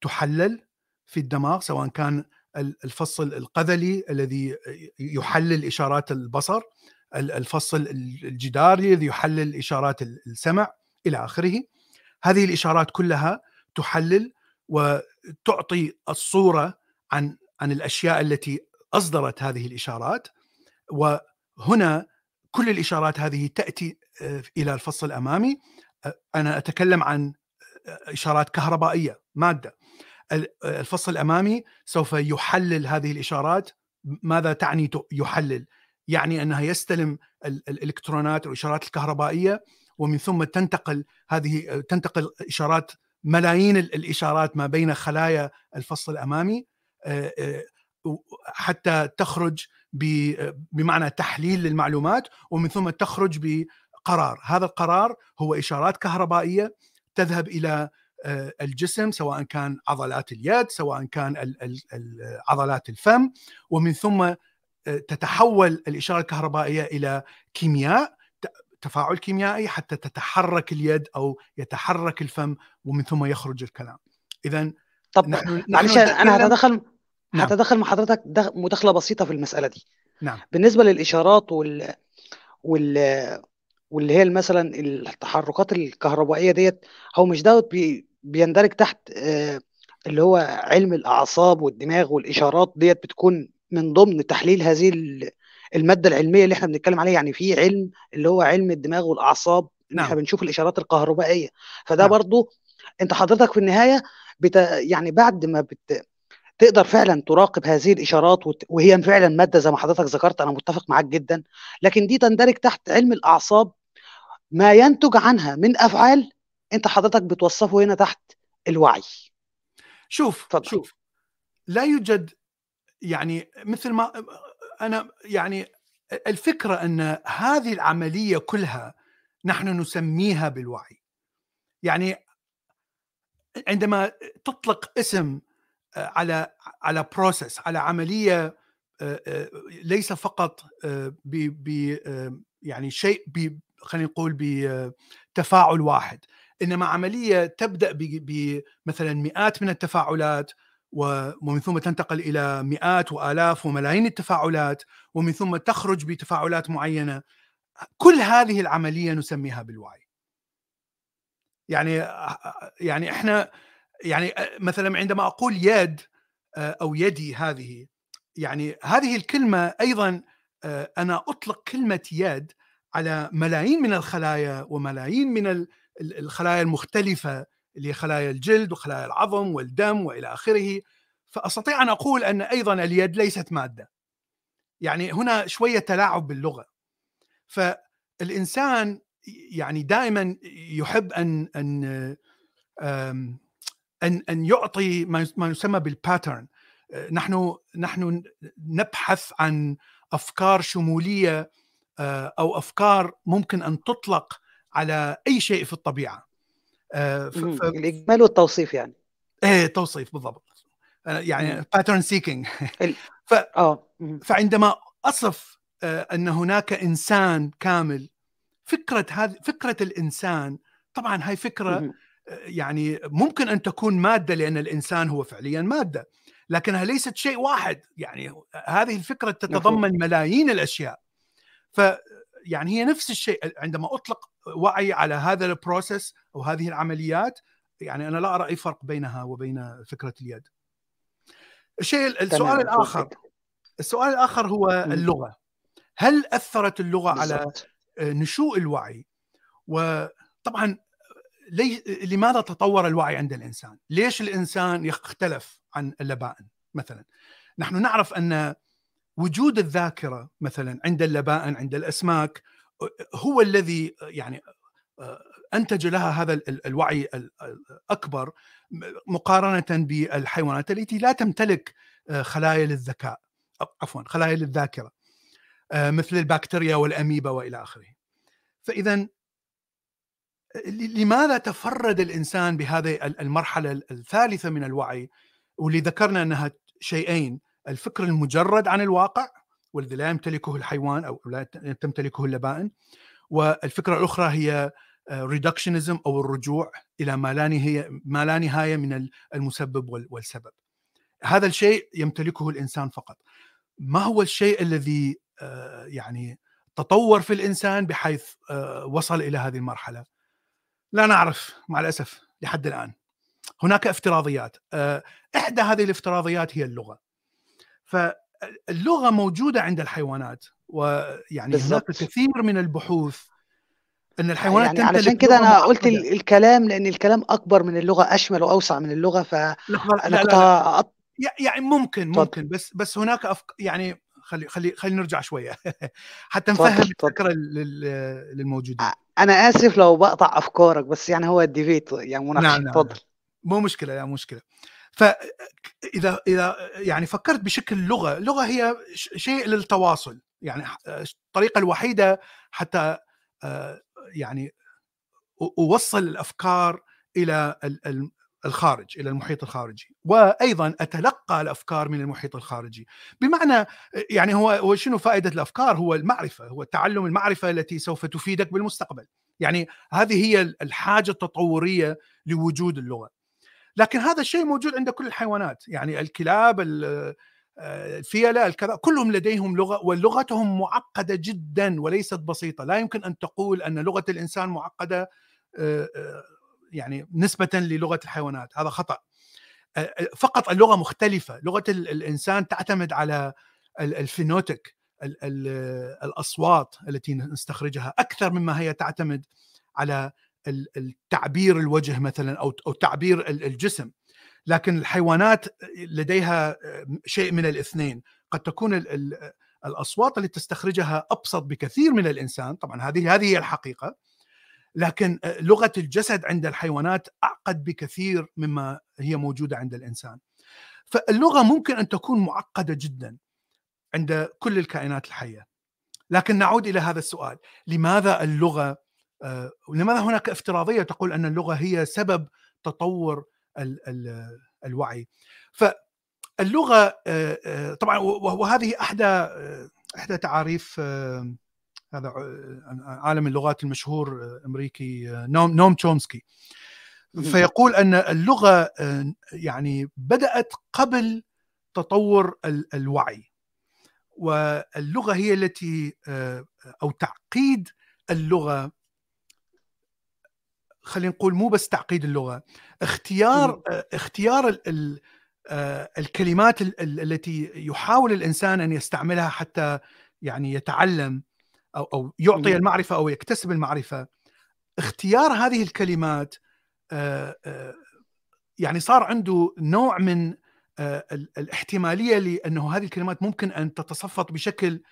تحلل في الدماغ سواء كان الفصل القذلي الذي يحلل إشارات البصر الفصل الجداري الذي يحلل إشارات السمع إلى آخره. هذه الإشارات كلها تحلل وتعطي الصورة عن عن الأشياء التي أصدرت هذه الإشارات وهنا كل الإشارات هذه تأتي آه، إلى الفصل الأمامي. آه، أنا أتكلم عن آه، إشارات كهربائية مادة. الفصل الأمامي سوف يحلل هذه الإشارات. ماذا تعني يحلل؟ يعني أنها يستلم الإلكترونات والاشارات الكهربائية ومن ثم تنتقل هذه تنتقل إشارات ملايين الإشارات ما بين خلايا الفصل الأمامي. حتى تخرج بمعنى تحليل للمعلومات ومن ثم تخرج بقرار. هذا القرار هو إشارات كهربائية تذهب إلى آه، الجسم سواء كان عضلات اليد سواء كان عضلات الفم ومن ثم آه، تتحول الإشارة الكهربائية إلى كيمياء تفاعل كيميائي حتى تتحرك اليد أو يتحرك الفم ومن ثم يخرج الكلام. اذا طب نحن معلش أنا هتدخل نعم. هتدخل مع حضرتك مداخلة بسيطة في المسألة دي نعم بالنسبة للإشارات وال وال واللي هي مثلا التحركات الكهربائية ديت هو مش دوت بي... بيندرج تحت آه، اللي هو علم الأعصاب والدماغ والإشارات ديت بتكون من ضمن تحليل هذه المادة العلمية اللي إحنا بنتكلم عليها يعني في علم اللي هو علم الدماغ والأعصاب نعم. إحنا بنشوف الإشارات الكهربائية فده نعم. برضو أنت حضرتك في النهاية بت... يعني بعد ما بت... تقدر فعلا تراقب هذه الإشارات وهي فعلا مادة زي ما حضرتك ذكرت أنا متفق معاك جدا لكن دي تندرج تحت علم الأعصاب ما ينتج عنها من أفعال أنت حضرتك بتوصفه هنا تحت الوعي شوف فضل. شوف لا يوجد يعني مثل ما أنا يعني الفكرة أن هذه العملية كلها نحن نسميها بالوعي يعني عندما تطلق اسم آه، على على بروسيس على عملية آه، آه، ليس فقط ب يعني شيء خلينا نقول بتفاعل واحد إنما عملية تبدأ بمثلا مئات من التفاعلات ومن ثم تنتقل إلى مئات وآلاف وملايين التفاعلات ومن ثم تخرج بتفاعلات معينة. كل هذه العملية نسميها بالوعي. يعني يعني إحنا يعني مثلا عندما أقول يد أو يدي هذه يعني هذه الكلمة أيضا أنا أطلق كلمة يد على ملايين من الخلايا وملايين من الخلايا المختلفة اللي هي خلايا الجلد وخلايا العظم والدم وإلى آخره. فأستطيع أن أقول أن أيضا اليد ليست مادة. يعني هنا شوية تلاعب باللغة. فالإنسان يعني دائما يحب أن أن أن أن يعطي ما يسمى بال pattern نحن نحن نبحث عن أفكار شمولية آه، أو أفكار ممكن أن تطلق على أي شيء في الطبيعة. آه، ف... الإجمال والتوصيف يعني. إيه توصيف بالضبط. آه، يعني pattern seeking ف... فعندما أصف أن هناك إنسان كامل فكرة هذه فكرة الإنسان طبعا هاي فكرة يعني ممكن أن تكون مادة لأن الإنسان هو فعليا مادة لكنها ليست شيء واحد يعني هذه الفكرة تتضمن ملايين الأشياء ف يعني هي نفس الشيء عندما أطلق وعي على هذا البروسيس أو هذه العمليات يعني أنا لا أرى أي فرق بينها وبين فكرة اليد. الشيء السؤال الآخر السؤال الآخر هو اللغة. هل أثرت اللغة. على نشوء الوعي؟ وطبعا لي... لماذا تطور الوعي عند الإنسان؟ ليش الإنسان يختلف عن اللبائن مثلا؟ نحن نعرف أن وجود الذاكرة مثلا عند اللبائن عند الأسماك هو الذي يعني أنتج لها هذا الوعي الأكبر مقارنة بالحيوانات التي لا تمتلك خلايا للذكاء عفوا خلايا للذاكرة مثل البكتيريا والأميبا وإلى آخره. فاذا لماذا تفرد الإنسان بهذه المرحلة الثالثة من الوعي واللي ذكرنا أنها شيئين الفكر المجرد عن الواقع والذي لا يمتلكه الحيوان أو لا تمتلكه اللبائن والفكرة الأخرى هي ريدكشنزم أو الرجوع إلى ما لا نهايه ما لا نهاية من المسبب والسبب. هذا الشيء يمتلكه الإنسان فقط. ما هو الشيء الذي آه، يعني تطور في الإنسان بحيث آه، وصل إلى هذه المرحلة؟ لا نعرف مع الأسف لحد الآن. هناك افتراضيات، آه، إحدى هذه الافتراضيات هي اللغة. فاللغة موجودة عند الحيوانات ويعني بالزبط. هناك كثير من البحوث إن الحيوانات يعني علشان كده أنا قلت الكلام لأن الكلام أكبر من اللغة أشمل وأوسع من اللغة ف كنت يعني ممكن ممكن بس بس هناك أفك... يعني خلي خلي خلي نرجع شوية. حتى نفهم الفكرة للموجودين. أنا آسف لو بقطع أفكارك بس يعني هو الديبيت يعني مناقشة. نعم نعم تفضل مو مشكلة لا مشكلة. فاذا إذا يعني فكرت بشكل لغه اللغة هي شيء للتواصل. يعني الطريقة الوحيدة حتى آه، يعني أوصل الأفكار إلى الخارج إلى المحيط الخارجي. وأيضا أتلقى الأفكار من المحيط الخارجي. بمعنى يعني هو شنو فائدة الأفكار؟ هو المعرفة هو تعلم المعرفة التي سوف تفيدك بالمستقبل. يعني هذه هي الحاجة التطورية لوجود اللغة. لكن هذا الشيء موجود عند كل الحيوانات. يعني الكلاب الفيلة الكذا كلهم لديهم لغة ولغتهم معقدة جدا وليست بسيطة. لا يمكن أن تقول أن لغة الإنسان معقدة يعني نسبة للغة الحيوانات هذا خطأ. فقط اللغة مختلفة لغة الإنسان تعتمد على الفينوتيك الأصوات التي نستخرجها أكثر مما هي تعتمد على التعبير الوجه مثلا أو أو تعبير الجسم. لكن الحيوانات لديها شيء من الاثنين. قد تكون الأصوات التي تستخرجها أبسط بكثير من الإنسان طبعا هذه هذه هي الحقيقة. لكن لغة الجسد عند الحيوانات أعقد بكثير مما هي موجودة عند الإنسان. فاللغة ممكن أن تكون معقدة جدا عند كل الكائنات الحية. لكن نعود إلى هذا السؤال. لماذا اللغة آه، لماذا هناك افتراضية تقول أن اللغة هي سبب تطور ال ال الوعي؟ فاللغة آه، آه، طبعا وهذه إحدى إحدى تعاريف هذا عالم اللغات المشهور أمريكي نوم نوم تشومسكي. فيقول أن اللغة يعني بدأت قبل تطور الوعي واللغة هي التي أو تعقيد اللغة خلينا نقول مو بس تعقيد اللغة اختيار اختيار ال ال آه، الكلمات التي يحاول الإنسان أن يستعملها حتى يعني يتعلم. أو أو يعطي المعرفة أو يكتسب المعرفة. اختيار هذه الكلمات آه، آه، يعني صار عنده نوع من آه، الاحتمالية لأنه هذه الكلمات ممكن أن تتصفط بشكل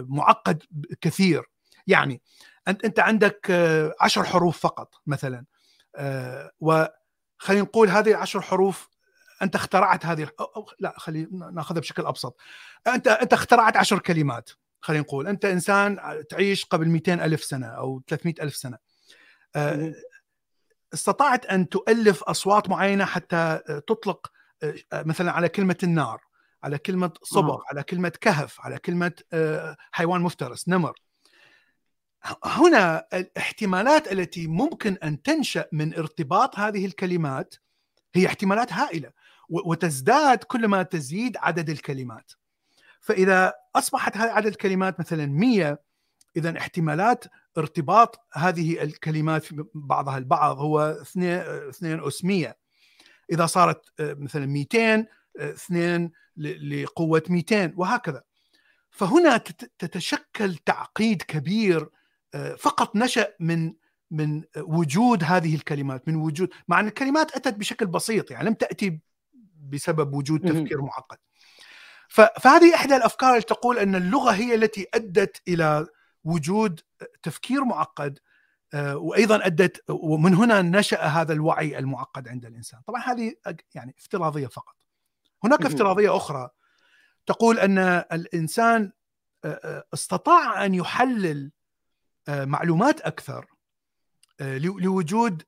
معقد كثير. يعني انت عندك عشر حروف فقط مثلا وخلينا نقول هذه العشر حروف أنت اخترعت هذه أو لا خلي ناخذها بشكل أبسط. انت أنت اخترعت عشر كلمات. خلينا نقول. أنت إنسان تعيش قبل 200 ألف سنة أو 300 ألف سنة. استطعت أن تؤلف أصوات معينة حتى تطلق مثلا على كلمة النار على كلمة صبغ آه. على كلمة كهف على كلمة حيوان مفترس نمر. هنا الاحتمالات التي ممكن أن تنشأ من ارتباط هذه الكلمات هي احتمالات هائلة وتزداد كلما تزيد عدد الكلمات. فإذا أصبحت هذه عدد الكلمات مثلا 100 اذا احتمالات ارتباط هذه الكلمات في بعضها البعض هو 2 أس 100 إذا صارت مثلا 200 2 لقوة 200 وهكذا. فهنا تتشكل تعقيد كبير فقط نشأ من من وجود هذه الكلمات من وجود مع أن الكلمات أتت بشكل بسيط يعني لم تأتي بسبب وجود تفكير معقد. فهذه إحدى الأفكار اللي تقول أن اللغة هي التي أدت إلى وجود تفكير معقد آه، وأيضا أدت ومن هنا نشأ هذا الوعي المعقد عند الإنسان. طبعا هذه يعني افتراضية فقط. هناك افتراضية أخرى تقول أن الإنسان آه، آه، استطاع أن يحلل معلومات أكثر لوجود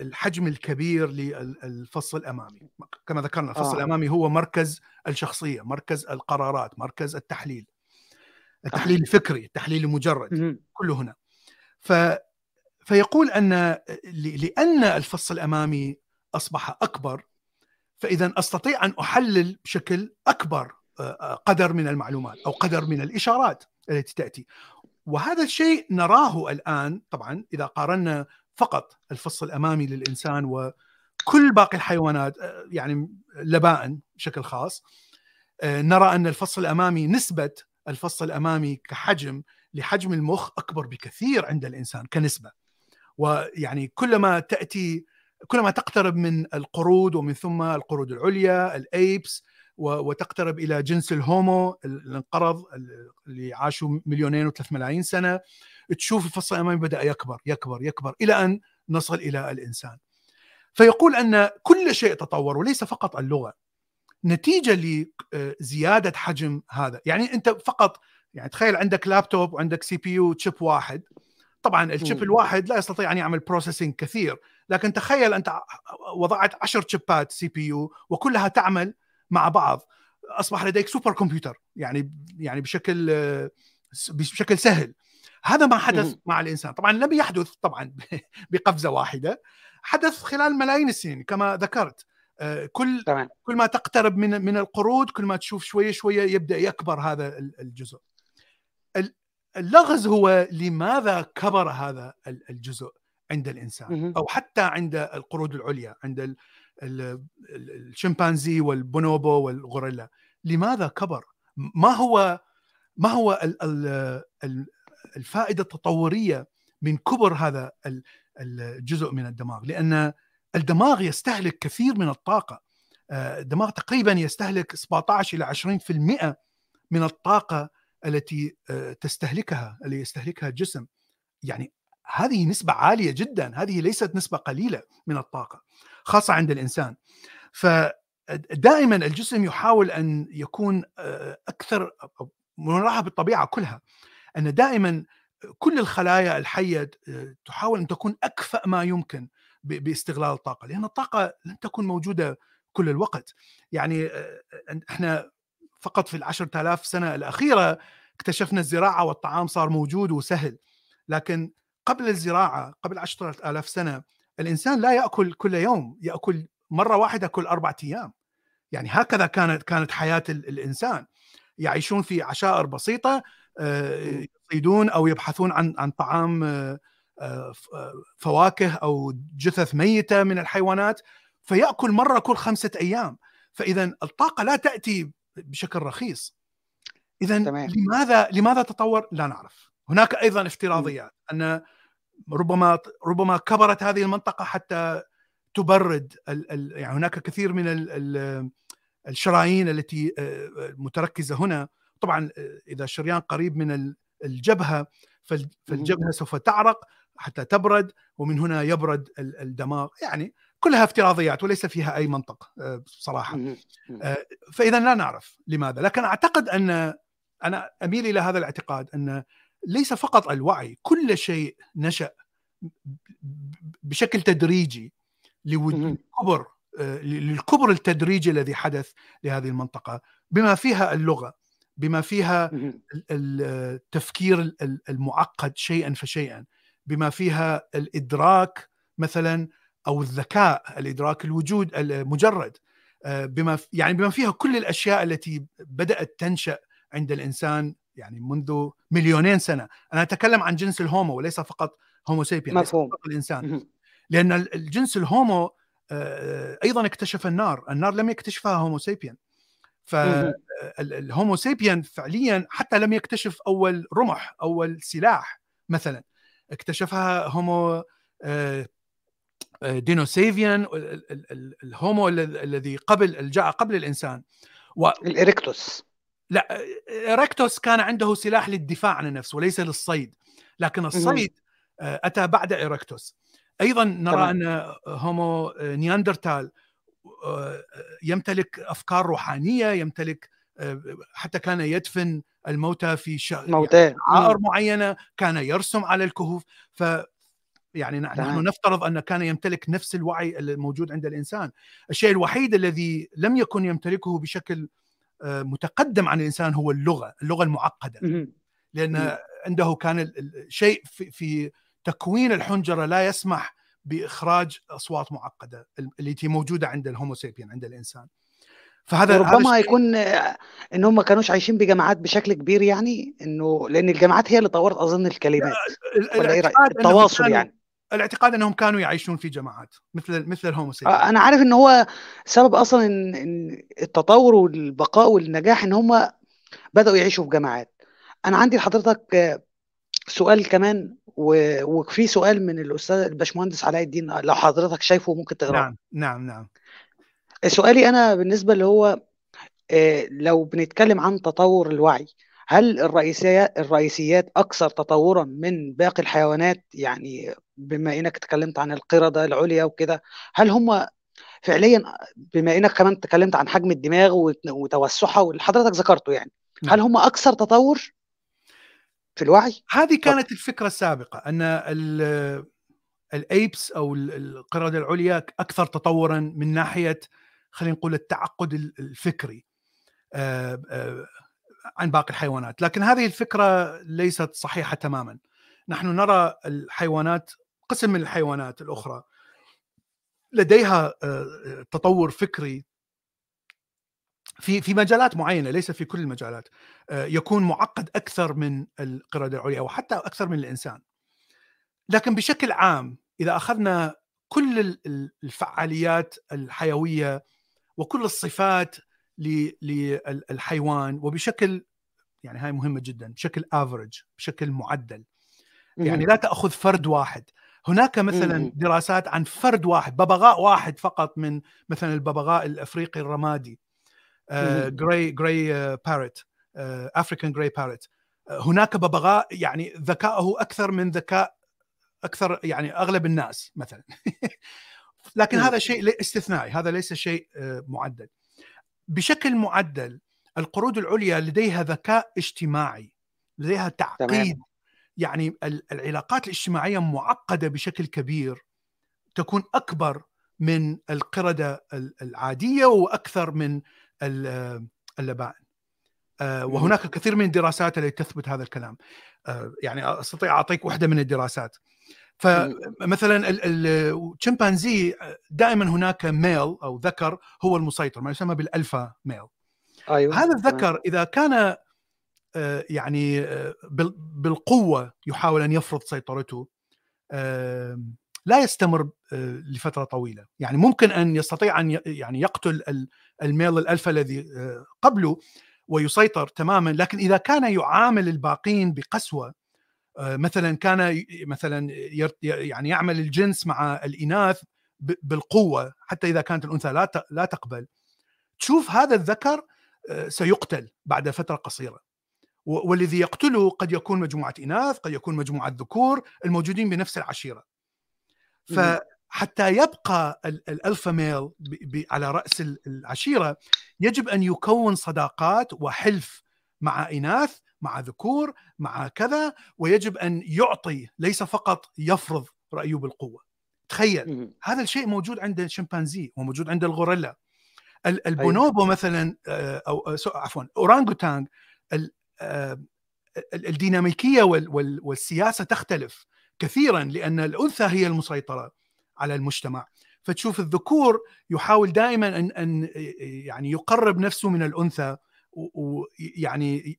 الحجم الكبير للفص الأمامي. كما ذكرنا الفص آه. الأمامي هو مركز الشخصية مركز القرارات مركز التحليل. التحليل الفكري التحليل المجرد كله هنا. ف فيقول أن لأن الفص الأمامي أصبح أكبر فإذا أستطيع أن أحلل بشكل أكبر قدر من المعلومات أو قدر من الإشارات التي تأتي. وهذا الشيء نراه الآن طبعا إذا قارنا فقط الفص الأمامي للإنسان وكل باقي الحيوانات يعني لباء بشكل خاص نرى أن الفص الأمامي نسبة الفص الأمامي كحجم لحجم المخ أكبر بكثير عند الإنسان كنسبة. ويعني كلما تأتي كلما تقترب من القرود ومن ثم القرود العليا الأيبس وتقترب إلى جنس الهومو اللي انقرض اللي عاشوا مليونين وثلاث ملايين سنة. تشوف الفصل الأمامي بدأ يكبر يكبر يكبر إلى أن نصل إلى الإنسان. فيقول أن كل شيء تطور وليس فقط اللغة. نتيجة لزياده حجم هذا. يعني أنت فقط يعني تخيل عندك لابتوب وعندك CPU chip واحد. طبعا ال chip الواحد لا يستطيع أن يعمل processing كثير. لكن تخيل أنت وضعت 10 شيبات CPU وكلها تعمل مع بعض أصبح لديك supercomputer يعني يعني بشكل بشكل سهل. هذا ما حدث مع الإنسان. طبعا لم يحدث طبعا بقفزة واحدة حدث خلال ملايين السنين كما ذكرت. آه، كل طبعا. كل ما تقترب من من القرود كل ما تشوف شوية شوية يبدأ يكبر هذا الجزء. اللغز هو لماذا كبر هذا الجزء عند الإنسان؟ أو حتى عند القرود العليا عند الشمبانزي والبونوبو والغوريلا. لماذا كبر؟ ما هو ما هو الفائدة التطورية من كبر هذا الجزء من الدماغ؟ لأن الدماغ يستهلك كثير من الطاقة. آه، الدماغ تقريبا يستهلك 17 إلى 20% من الطاقة التي آه، تستهلكها اللي يستهلكها الجسم. يعني هذه نسبة عالية جدا. هذه ليست نسبة قليلة من الطاقة. خاصة عند الإنسان. فدائما الجسم يحاول أن يكون آه، أكثر ونراها بالطبيعه كلها. أن دائما كل الخلايا الحية آه، تحاول أن تكون أكفأ ما يمكن باستغلال الطاقة. لأن الطاقة لن تكون موجودة كل الوقت. يعني آه، إحنا فقط في العشرة آلاف سنة الأخيرة اكتشفنا الزراعة والطعام صار موجود وسهل. لكن قبل الزراعة قبل عشرة آلاف سنة الإنسان لا يأكل كل يوم يأكل مرة واحدة كل أربعة أيام. يعني هكذا كانت كانت حياة الإنسان. يعيشون في عشائر بسيطة آه، يصيدون أو يبحثون عن عن طعام آه، آه، فواكه أو جثث ميتة من الحيوانات فيأكل مرة كل خمسة أيام. فإذا الطاقة لا تأتي بشكل رخيص. إذا لماذا لماذا تطور؟ لا نعرف. هناك أيضا افتراضيات أن ربما ربما كبرت هذه المنطقة حتى تبرد ال ال يعني هناك كثير من ال ال الشرايين التي متركزة هنا. طبعا إذا الشريان قريب من الجبهة فالجبهة سوف تعرق حتى تبرد ومن هنا يبرد الدماغ. يعني كلها افتراضيات وليس فيها أي منطق بصراحه فاذا لا نعرف لماذا. لكن أعتقد أن أنا أميل إلى هذا الاعتقاد أن ليس فقط الوعي كل شيء نشأ بشكل تدريجي لوجود كبر للكبر التدريجي الذي حدث لهذه المنطقة. بما فيها اللغة بما فيها التفكير المعقد شيئا فشيئا بما فيها الإدراك مثلا أو الذكاء الإدراك الوجود المجرد بما يعني بما فيها كل الأشياء التي بدأت تنشأ عند الإنسان يعني منذ مليونين سنة. أنا أتكلم عن جنس الهومو وليس فقط هومو سيبيان مفهوم. فقط الإنسان. لأن الجنس الهومو أيضا اكتشف النار. النار لم يكتشفها هومو سيبيان فالهومو سيبيان فعليا حتى لم يكتشف أول رمح أول سلاح مثلا. اكتشفها هومو دينوسيفيان الهومو الذي قبل جاء قبل الإنسان. و... الإريكتوس. لا erectus كان عنده سلاح للدفاع عن النفس وليس للصيد لكن الصيد أتى بعد erectus أيضا نرى طبعا. أن Homo neanderthal يمتلك أفكار روحانية يمتلك حتى كان يدفن الموتى في شعائر معينة كان يرسم على الكهوف. ف يعني نحن نفترض أن كان يمتلك نفس الوعي الموجود عند الإنسان. الشيء الوحيد الذي لم يكن يمتلكه بشكل متقدم عن الإنسان هو اللغة اللغة المعقدة. لأن عنده كان الشيء في, في تكوين الحنجرة لا يسمح بإخراج أصوات معقدة التي موجودة عند الهومو سيبيان عند الإنسان. فهذا ربما يكون إن هم ما كانوش عايشين بجماعات بشكل كبير يعني إنه لأن الجماعات هي اللي طورت أظن الكلمات. ولا إيه التواصل يعني. الاعتقاد انهم كانوا يعيشون في جماعات مثل مثل الهومو سيبيان أنا عارف إن هو سبب أصلا ان, إن التطور والبقاء والنجاح إن هم بدأوا يعيشوا في جماعات. أنا عندي لحضرتك سؤال كمان وفي سؤال من الأستاذ الباشمهندس علاء الدين لو حضرتك شايفه ممكن تقرأه. نعم نعم نعم. سؤالي أنا بالنسبة اللي هو لو بنتكلم عن تطور الوعي هل الرئيسيات الرئيسيات أكثر تطورا من باقي الحيوانات؟ يعني بما إنك تكلمت عن القردة العليا وكده هل هم فعليا بما إنك كمان تكلمت عن حجم الدماغ وتوسعها واللي حضرتك ذكرته يعني هل هم أكثر تطور في الوعي؟ هذه كانت الفكرة السابقة أن الايبس أو القردة العليا أكثر تطورا من ناحية خلينا نقول التعقد الفكري عن باقي الحيوانات. لكن هذه الفكرة ليست صحيحة تماما. نحن نرى الحيوانات قسم من الحيوانات الأخرى. لديها تطور فكري في في مجالات معينة ليس في كل المجالات يكون معقد أكثر من القرده العليا أو حتى أكثر من الإنسان. لكن بشكل عام إذا أخذنا كل الفعاليات الحيوية وكل الصفات للحيوان وبشكل يعني هاي مهمة جدا بشكل average بشكل معدل يعني لا تأخذ فرد واحد. هناك مثلا دراسات عن فرد واحد ببغاء واحد فقط من مثلا الببغاء الأفريقي الرمادي grey grey parrot African grey parrot هناك ببغاء يعني ذكاؤه أكثر من ذكاء أكثر يعني أغلب الناس مثلا. لكن هذا شيء استثنائي هذا ليس شيء معدل. بشكل معدل القرود العليا لديها ذكاء اجتماعي لديها تعقيد تمام. يعني العلاقات الاجتماعية معقدة بشكل كبير تكون أكبر من القردة العادية وأكثر من اللبائن وهناك كثير من الدراسات التي تثبت هذا الكلام. يعني أستطيع أعطيك واحدة من الدراسات. فمثلا الشمبانزي دائما هناك male أو ذكر هو المسيطر ما يسمى بال alpha male. أيوة. هذا الذكر إذا كان يعني بالقوة يحاول أن يفرض سيطرته لا يستمر لفترة طويلة. يعني ممكن أن يستطيع أن يعني يقتل ال male ال alpha الذي قبله ويسيطر تماما لكن إذا كان يعامل الباقين بقسوة مثلا كان مثلا يعني يعمل الجنس مع الإناث بالقوة حتى إذا كانت الأنثى لا لا تقبل تشوف هذا الذكر آه، سيقتل بعد فترة قصيرة. والذي يقتله قد يكون مجموعة إناث قد يكون مجموعة ذكور الموجودين بنفس العشيرة. فحتى يبقى الألفا ميل على رأس العشيرة يجب أن يكون صداقات وحلف مع إناث مع ذكور مع كذا ويجب أن يعطي ليس فقط يفرض رأيه بالقوة. تخيل هذا الشيء موجود عند الشمبانزي وموجود عند الغوريلا. البونوبو أيوة. مثلا آه، أو آه، عفوا أورانغوتانغ الديناميكية والسياسة تختلف كثيرا لأن الأنثى هي المسيطرة على المجتمع. فتشوف الذكور يحاول دائما ان ان يعني يقرب نفسه من الأنثى ويعني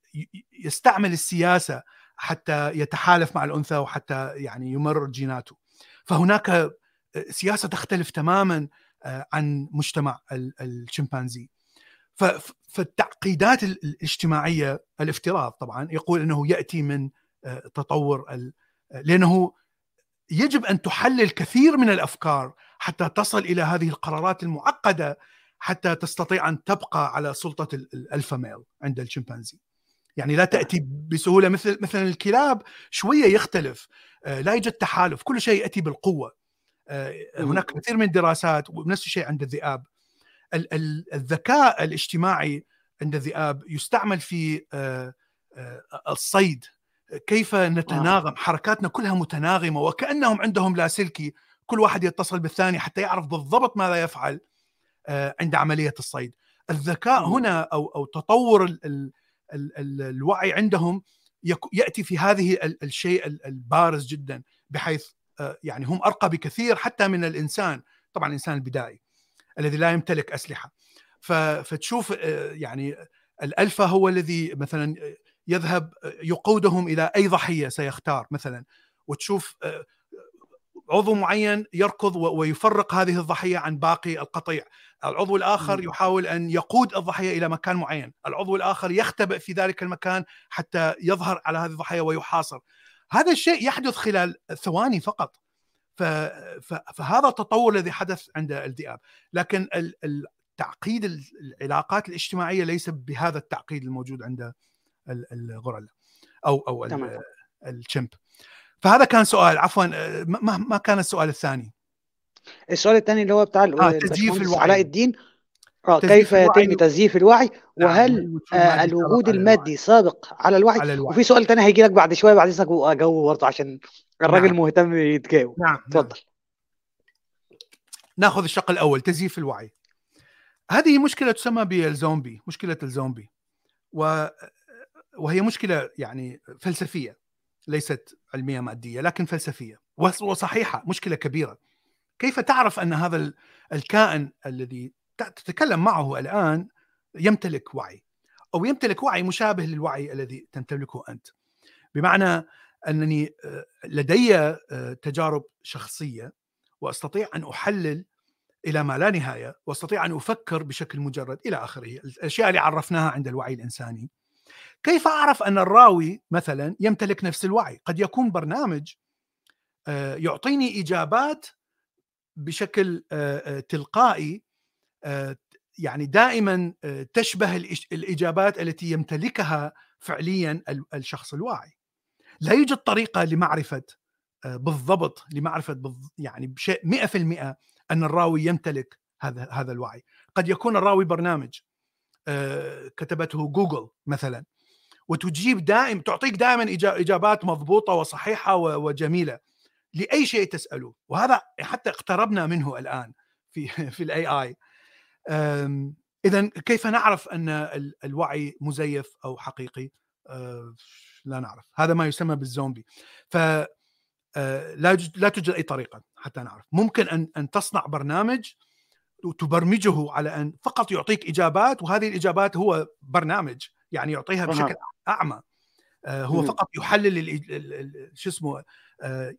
يستعمل السياسة حتى يتحالف مع الأنثى وحتى يعني يمرر جيناته. فهناك سياسة تختلف تماما آه، عن مجتمع الشمبانزي. فالتعقيدات الاجتماعية الافتراض طبعا يقول إنه يأتي من آه، تطور لأنه يجب أن تحلل كثير من الأفكار حتى تصل إلى هذه القرارات المعقدة حتى تستطيع أن تبقى على سلطة الالفا ميل عند الشمبانزي. يعني لا تأتي بسهولة مثل مثلا الكلاب شوية يختلف آه، لا يوجد تحالف كل شيء يأتي بالقوة. آه، هناك كثير من الدراسات ونفس الشيء عند الذئاب. الذكاء الاجتماعي عند الذئاب يستعمل في آه، الصيد. كيف نتناغم؟ حركاتنا كلها متناغمة وكأنهم عندهم لاسلكي كل واحد يتصل بالثاني حتى يعرف بالضبط ماذا يفعل آه، عند عملية الصيد. الذكاء هنا أو أو تطور ال ال ال الوعي عندهم يأتي في هذه الشيء البارز جدا بحيث آه، يعني هم أرقى بكثير حتى من الإنسان. طبعا الإنسان البدائي. الذي لا يمتلك أسلحة. فتشوف آه، يعني الألفا هو الذي مثلا يذهب يقودهم إلى أي ضحية سيختار مثلا وتشوف عضو معين يركض ويفرق هذه الضحية عن باقي القطيع. العضو الآخر يحاول أن يقود الضحية إلى مكان معين. العضو الآخر يختبئ في ذلك المكان حتى يظهر على هذه الضحية ويحاصر. هذا الشيء يحدث خلال ثواني فقط. فهذا التطور الذي حدث عند الذئاب لكن التعقيد العلاقات الاجتماعية ليس بهذا التعقيد الموجود عند الغوريلا أو أو الشمب. فهذا كان سؤال. عفوا ما ما كان السؤال الثاني؟ السؤال الثاني اللي هو بتاع آه تزييف الوعي. علاء الدين. آه كيف يتم تزييف الوعي؟ نعم، وهل آه الوجود المادي سابق على الوعي, على الوعي. وفي سؤال ثاني هيجي لك بعد شوية بعد إذنك اجاوب برضه عشان الراجل نعم. مهتم يتجاوب نعم, نعم. تفضل ناخذ الشق الأول تزييف الوعي. هذه مشكلة تسمى بالزومبي مشكلة الزومبي. و وهي مشكلة يعني فلسفية ليست علمية مادية لكن فلسفية. وصحيحة مشكلة كبيرة. كيف تعرف أن هذا الكائن الذي تتكلم معه الآن يمتلك وعي؟ أو يمتلك وعي مشابه للوعي الذي تمتلكه أنت. بمعنى أنني آه، لدي آه، تجارب شخصية وأستطيع أن أحلل إلى ما لا نهاية وأستطيع أن أفكر بشكل مجرد إلى آخره. الأشياء اللي عرفناها عند الوعي الإنساني. كيف أعرف أن الراوي مثلا يمتلك نفس الوعي؟ قد يكون برنامج آه، يعطيني إجابات بشكل تلقائي يعني دائما تشبه الإجابات التي يمتلكها فعليا الشخص الواعي. لا يوجد طريقة لمعرفة بالضبط لمعرفة يعني بشيء 100% أن الراوي يمتلك هذا هذا الوعي. قد يكون الراوي برنامج كتبته جوجل مثلا وتجيب دائم تعطيك دائما إجابات مضبوطة وصحيحة وجميلة لأي شيء تسأله. وهذا حتى اقتربنا منه الآن في في ال AI اذا كيف نعرف أن الوعي مزيف أو حقيقي؟ أه، لا نعرف هذا ما يسمى بالزومبي. ف أه، لا لا توجد أي طريقة حتى نعرف. ممكن أن أن تصنع برنامج وتبرمجه على أن فقط يعطيك إجابات وهذه الإجابات هو برنامج يعني يعطيها بشكل أعمى. أه، هو فقط يحلل شو اسمه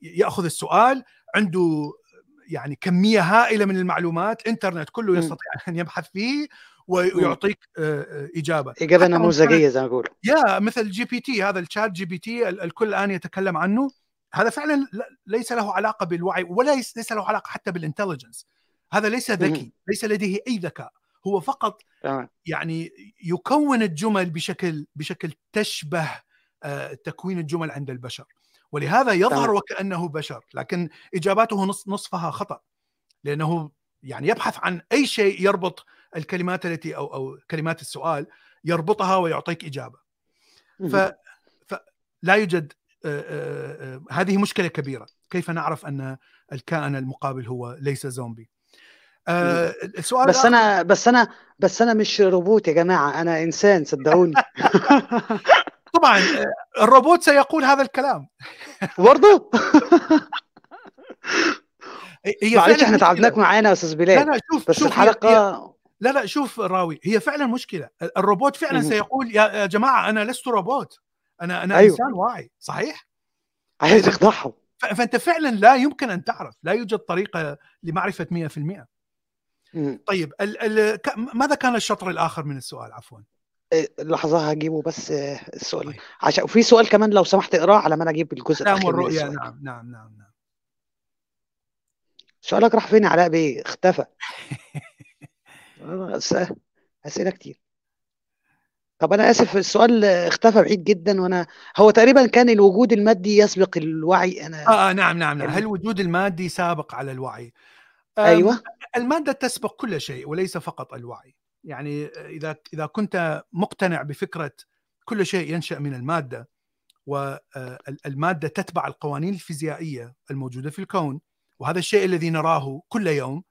يأخذ السؤال عنده يعني كمية هائلة من المعلومات إنترنت كله يستطيع أن يبحث فيه ويعطيك إجابة. إجابة نموذجية زي ما بقول يا مثل جي بي تي هذا الشات جي بي تي الكل الآن يتكلم عنه. هذا فعلا ليس له علاقة بالوعي ولا ليس له علاقة حتى بال intelligence هذا ليس ذكي ليس لديه أي ذكاء. هو فقط يعني يكون الجمل بشكل بشكل تشبه آه، تكوين الجمل عند البشر. ولهذا يظهر وكأنه بشر لكن إجاباته نصفها خطأ. لأنه يعني يبحث عن أي شيء يربط الكلمات التي أو أو كلمات السؤال يربطها ويعطيك إجابة. ف فلا يوجد آه، آه، آه، هذه مشكلة كبيرة. كيف نعرف أن الكائن المقابل هو ليس زومبي؟ السؤال بس أنا بس أنا بس أنا مش روبوت يا جماعة أنا إنسان صدقوني. طبعا الروبوت سيقول هذا الكلام. برضه هي معلش إحنا تعبناك معانا يا أستاذ بلال. لا لا شوف بس شوف الحلقة لا لا شوف راوي هي فعلا مشكلة. الروبوت فعلا سيقول يا جماعة أنا لست روبوت أنا أنا أيوه. إنسان واعي صحيح؟ عايز تخدعهم فأنت فعلا لا يمكن أن تعرف لا يوجد طريقة لمعرفة 100% طيب ال ال ماذا كان الشطر الآخر من السؤال عفوا؟ إيه، لحظة هجيبه بس السؤال. طيب. عشان وفي سؤال كمان لو سمحت اقرأه على ما أنا أجيب الجزء الأخير والرؤيا نعم نعم نعم نعم. سؤالك راح فين علاء بيه؟ اختفى. أسئلة كتير. طب أنا آسف السؤال اختفى بعيد جدا وأنا هو تقريبا كان الوجود المادي يسبق الوعي؟ أنا آه, آه نعم نعم نعم. هل الوجود المادي سابق على الوعي؟ أيوه. المادة تسبق كل شيء وليس فقط الوعي. يعني إذا إذا كنت مقتنع بفكرة كل شيء ينشأ من المادة والماده تتبع القوانين الفيزيائية الموجودة في الكون وهذا الشيء الذي نراه كل يوم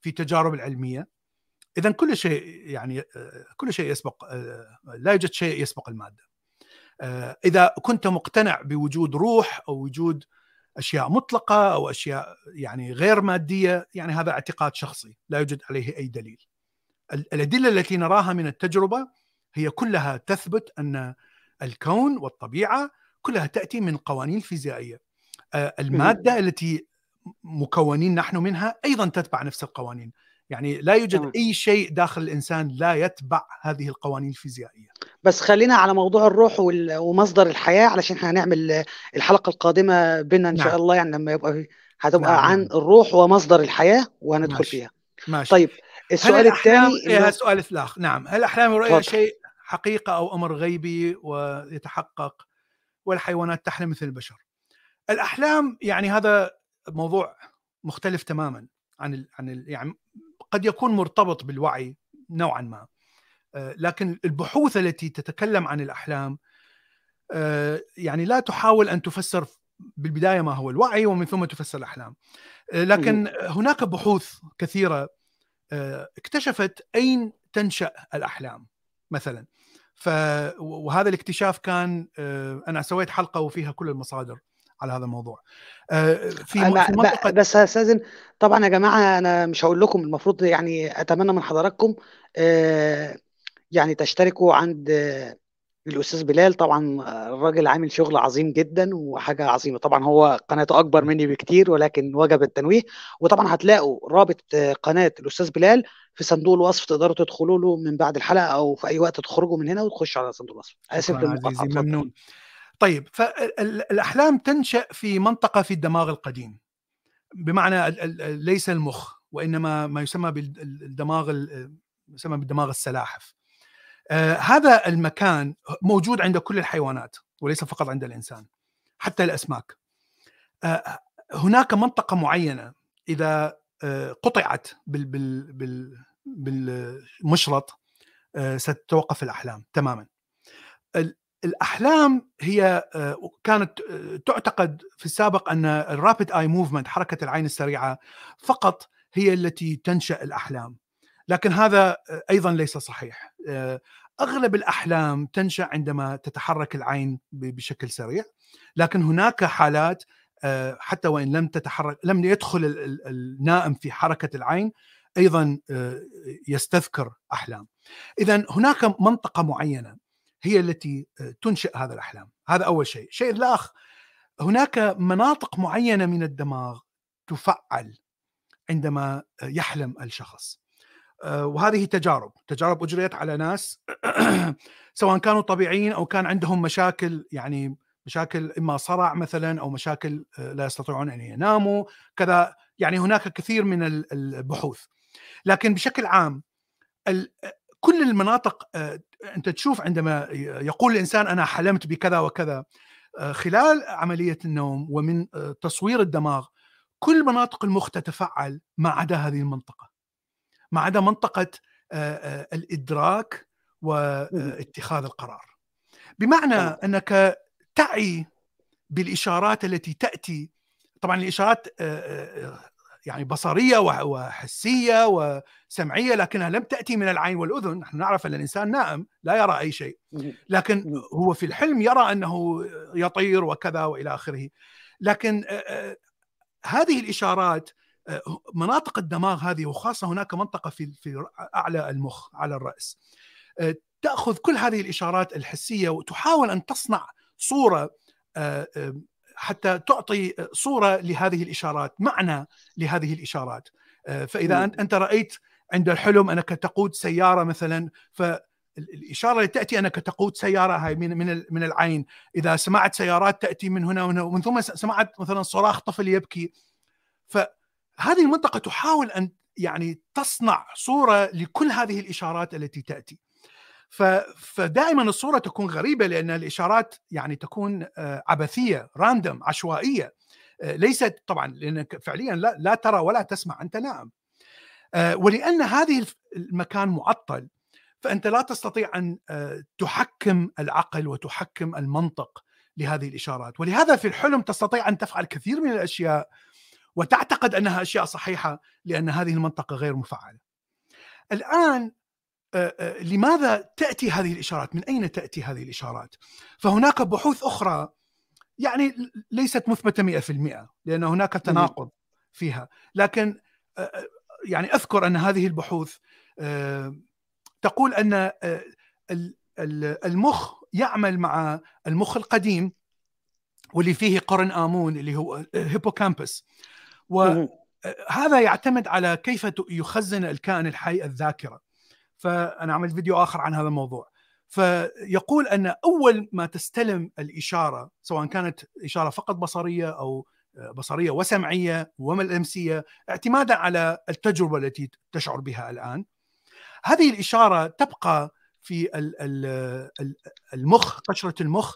في التجارب العلمية اذا كل شيء يعني كل شيء يسبق لا يوجد شيء يسبق المادة. إذا كنت مقتنع بوجود روح أو وجود أشياء مطلقة أو أشياء يعني غير مادية يعني هذا اعتقاد شخصي لا يوجد عليه أي دليل. الأدلة التي نراها من التجربة هي كلها تثبت أن الكون والطبيعة كلها تأتي من قوانين الفيزيائيه المادة التي مكونين نحن منها أيضا تتبع نفس القوانين. يعني لا يوجد تمام. أي شيء داخل الإنسان لا يتبع هذه القوانين الفيزيائية بس خلينا على موضوع الروح ومصدر الحياة علشان هنعمل الحلقة القادمة بينا إن نعم. شاء الله يعني لما يبقى هتبقى نعم. عن الروح ومصدر الحياة وهندخل ماشي. فيها ماشي. طيب السؤال الثاني إيه السؤال الثالث نعم هل أحلام الرؤيا شيء حقيقة أو أمر غيبي ويتحقق والحيوانات تحلم مثل البشر الأحلام يعني هذا موضوع مختلف تماما عن ال عن ال يعني قد يكون مرتبط بالوعي نوعا ما. آه، لكن البحوث التي تتكلم عن الأحلام آه، يعني لا تحاول أن تفسر بالبداية ما هو الوعي ومن ثم تفسر الأحلام. آه، لكن هناك بحوث كثيرة اكتشفت أين تنشأ الأحلام مثلا. ف وهذا الاكتشاف كان أنا سويت حلقة وفيها كل المصادر. على هذا الموضوع. في, في منطقة بس استاذن طبعا يا جماعة أنا مش هقول لكم المفروض يعني أتمنى من حضراتكم يعني تشتركوا عند الأستاذ بلال. طبعا الراجل عامل شغل عظيم جدا وحاجة عظيمة. طبعا هو قناته أكبر مني بكتير ولكن وجب التنويه. وطبعا هتلاقوا رابط قناة الأستاذ بلال في صندوق الوصف تقدروا تدخلوا له من بعد الحلقة أو في أي وقت تخرجوا من هنا وتخشوا على صندوق الوصف. آسف للمقاطعة. ممنون. طيب فالاحلام تنشأ في منطقة في الدماغ القديم. بمعنى ليس المخ وإنما ما يسمى بالدماغ يسمى بالدماغ السلاحف. آه هذا المكان موجود عند كل الحيوانات وليس فقط عند الإنسان حتى الأسماك. آه هناك منطقة معينة إذا آه قطعت بال بال بال بالمشرط ستتوقف الأحلام تماما. الأحلام هي آه، كانت آه، تعتقد في السابق أن الرابid اي موفمنت حركة العين السريعة فقط هي التي تنشأ الأحلام. لكن هذا آه، أيضا ليس صحيح. أغلب الأحلام تنشأ عندما تتحرك العين بشكل سريع. لكن هناك حالات حتى وإن لم تتحرك لم يدخل النائم في حركة العين أيضا يستذكر أحلام. اذا هناك منطقة معينة. هي التي آه، تنشئ هذا الأحلام. هذا أول شيء. الشيء الآخر هناك مناطق معينة من الدماغ تفعل عندما يحلم الشخص. آه، وهذه تجارب. تجارب أجريت على ناس سواء كانوا طبيعيين أو كان عندهم مشاكل يعني مشاكل إما صرع مثلا أو مشاكل لا يستطيعون أن يناموا كذا. يعني هناك كثير من البحوث. لكن بشكل عام كل المناطق أنت تشوف عندما يقول الإنسان أنا حلمت بكذا وكذا خلال عملية النوم ومن تصوير الدماغ كل مناطق المخ تتفعل ما عدا هذه المنطقة. ما عدا منطقة الإدراك واتخاذ القرار. بمعنى أنك تعي بالإشارات التي تأتي. طبعا الإشارات يعني بصرية وحسية وسمعية لكنها لم تأتي من العين والأذن، نحن نعرف أن الإنسان نائم لا يرى أي شيء. لكن هو في الحلم يرى أنه يطير وكذا وإلى آخره. لكن هذه الإشارات مناطق الدماغ هذه وخاصة هناك منطقة في في أعلى المخ على الرأس. تأخذ كل هذه الإشارات الحسية وتحاول أن تصنع صورة حتى تعطي صورة لهذه الإشارات، معنى لهذه الإشارات. آه، فإذا انت رأيت عند الحلم أنك تقود سيارة مثلا فالاشاره اللي تأتي أنك تقود سيارة هاي من من من العين، إذا سمعت سيارات تأتي من هنا ومن, ومن ثم سمعت مثلا صراخ طفل يبكي. فهذه المنطقة تحاول أن يعني تصنع صورة لكل هذه الإشارات التي تأتي. فدائما الصورة تكون غريبة لأن الإشارات يعني تكون آه، عبثية راندوم عشوائية. آه، ليست طبعا لأنك فعليا لا, لا ترى ولا تسمع أنت نائم آه، ولأن هذه المكان معطل فأنت لا تستطيع أن تحكم العقل وتحكم المنطق لهذه الإشارات. ولهذا في الحلم تستطيع أن تفعل كثير من الأشياء وتعتقد أنها أشياء صحيحة لأن هذه المنطقة غير مفعلة. الآن لماذا تأتي هذه الإشارات؟ من أين تأتي هذه الإشارات؟ فهناك بحوث أخرى يعني ليست مثبتة 100% لأن هناك تناقض فيها، لكن يعني أذكر أن هذه البحوث تقول أن المخ يعمل مع المخ القديم واللي فيه قرن آمون اللي هو هيبوكامبس وهذا يعتمد على كيف يخزن الكائن الحي الذاكرة. فأنا عملت فيديو آخر عن هذا الموضوع. فيقول أن أول ما تستلم الإشارة سواء كانت إشارة فقط بصرية أو بصرية وسمعية وملمسيه اعتمادا على التجربة التي تشعر بها الآن هذه الإشارة تبقى في المخ قشرة المخ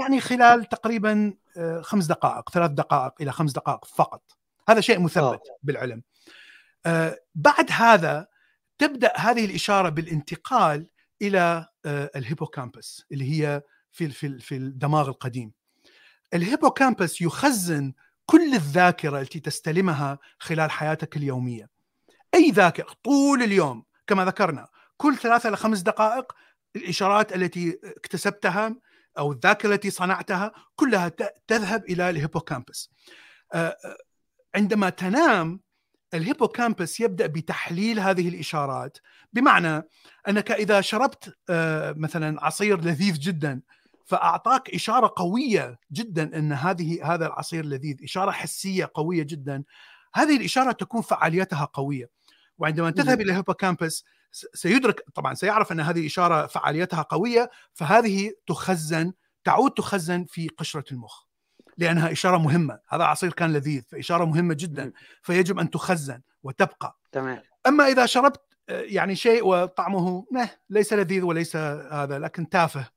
يعني خلال تقريبا آه، خمس دقائق ثلاث دقائق إلى خمس دقائق فقط. هذا شيء مثبت. بالعلم. آه، بعد هذا تبدأ هذه الإشارة بالانتقال إلى آه، الهيبوكامبس اللي هي في في في الدماغ القديم. ال hippocampus يخزن كل الذاكرة التي تستلمها خلال حياتك اليومية. أي ذاكرة طول اليوم كما ذكرنا كل ثلاثة إلى خمس دقائق الإشارات التي اكتسبتها أو الذاكرة التي صنعتها كلها تذهب إلى ال hippocampus آه، آه، عندما تنام ال hippocampus يبدأ بتحليل هذه الإشارات. بمعنى أنك إذا شربت آه، مثلا عصير لذيذ جدا فأعطاك إشارة قوية جدا أن هذه هذا العصير لذيذ إشارة حسية قوية جدا. هذه الإشارة تكون فعاليتها قوية. وعندما تذهب إلى الهيبوكامبس سيدرك طبعا سيعرف أن هذه الاشاره فعاليتها قوية فهذه تخزن تعود تخزن في قشرة المخ. لأنها إشارة مهمة. هذا عصير كان لذيذ فإشارة مهمة جدا. فيجب أن تخزن وتبقى. تمام. أما إذا شربت آه، يعني شيء وطعمه ليس لذيذ وليس هذا لكن تافه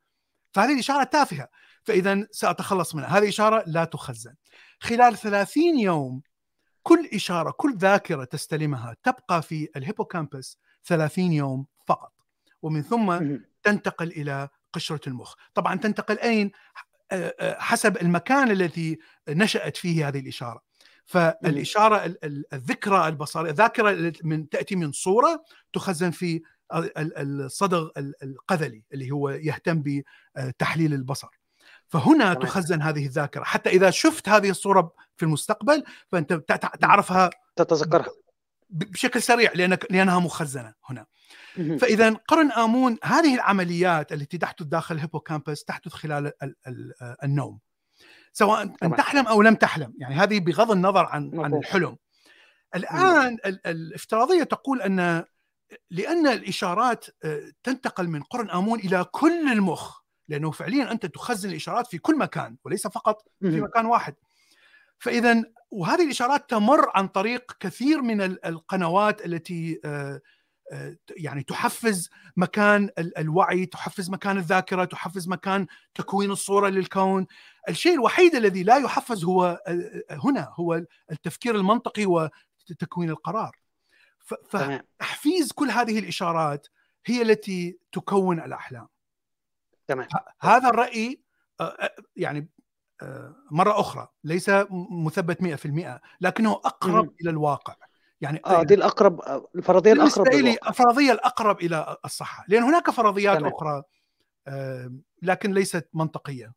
فهذه الإشارة تافهة. فاذا سأتخلص منها. هذه إشارة لا تخزن. خلال 30 يوم كل إشارة كل ذاكرة تستلمها تبقى في الهيبوكامبس 30 يوم فقط. ومن ثم تنتقل إلى قشرة المخ. طبعا تنتقل أين؟ حسب المكان الذي نشأت فيه هذه الإشارة. فالإشارة الذكرى البصرية الذاكرة من تأتي من صورة تخزن في الصدغ القذلي اللي هو يهتم بتحليل البصر. فهنا تخزن هذه الذاكرة. حتى إذا شفت هذه الصورة في المستقبل فأنت تعرفها تتذكرها. بشكل سريع لأنك لأنها مخزنة هنا. فإذا قرن آمون هذه العمليات التي تحدث داخل الهيبوكامبس تحدث خلال النوم. سواء ان تحلم أو لم تحلم يعني هذه بغض النظر عن عن الحلم. الآن الافتراضية تقول ان لأن الإشارات آه، تنتقل من قرن آمون إلى كل المخ لأنه فعليا أنت تخزن الإشارات في كل مكان وليس فقط في. مكان واحد. فإذا وهذه الإشارات تمر عن طريق كثير من ال- القنوات التي آه، آه، يعني تحفز مكان ال- الوعي تحفز مكان الذاكرة تحفز مكان تكوين الصورة للكون. الشيء الوحيد الذي لا يحفز هو آه، هنا هو التفكير المنطقي وتكوين القرار. فتحفيز كل هذه الإشارات هي التي تكون الأحلام. تمام. هذا الرأي يعني آه، مرة أخرى ليس م- مثبت 100% لكنه أقرب مم. إلى الواقع. يعني دي الأقرب آه، الفرضية بالنسبة الأقرب لي للواقع. الفرضية الأقرب إلى الصحة لأن هناك فرضيات تمام. أخرى آه، لكن ليست منطقية.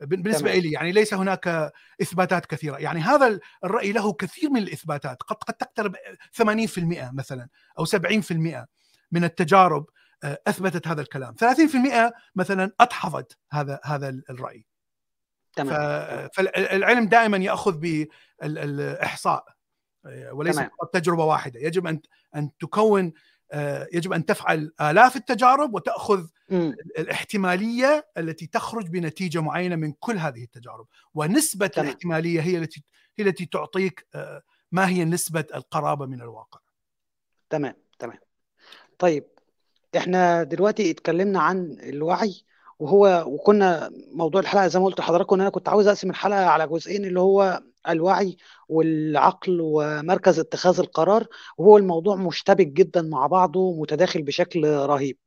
بالنسبة تمام. لي يعني ليس هناك إثباتات كثيرة. يعني هذا الرأي له كثير من الإثباتات. قد قد تقترب 80% مثلا أو 70% من التجارب آه، أثبتت هذا الكلام. 30% مثلا أدحضت هذا هذا الرأي. ف- تمام فالعلم دائما يأخذ بالاحصاء وليس تمام. فقط تجربة واحدة يجب ان أن تكون آه، يجب أن تفعل آلاف التجارب وتأخذ مم. الإحتمالية التي تخرج بنتيجة معينة من كل هذه التجارب ونسبة تمام. الاحتمالية هي التي هي التي تعطيك آه، ما هي نسبة القرابة من الواقع تمام تمام طيب إحنا دلوقتي اتكلمنا عن الوعي وهو وكنا موضوع الحلقة زي ما قلت لحضراتكم إن أنا كنت عاوز أقسم الحلقة على جزئين اللي هو الوعي والعقل ومركز اتخاذ القرار وهو الموضوع مشتبك جدا مع بعضه ومتداخل بشكل رهيب.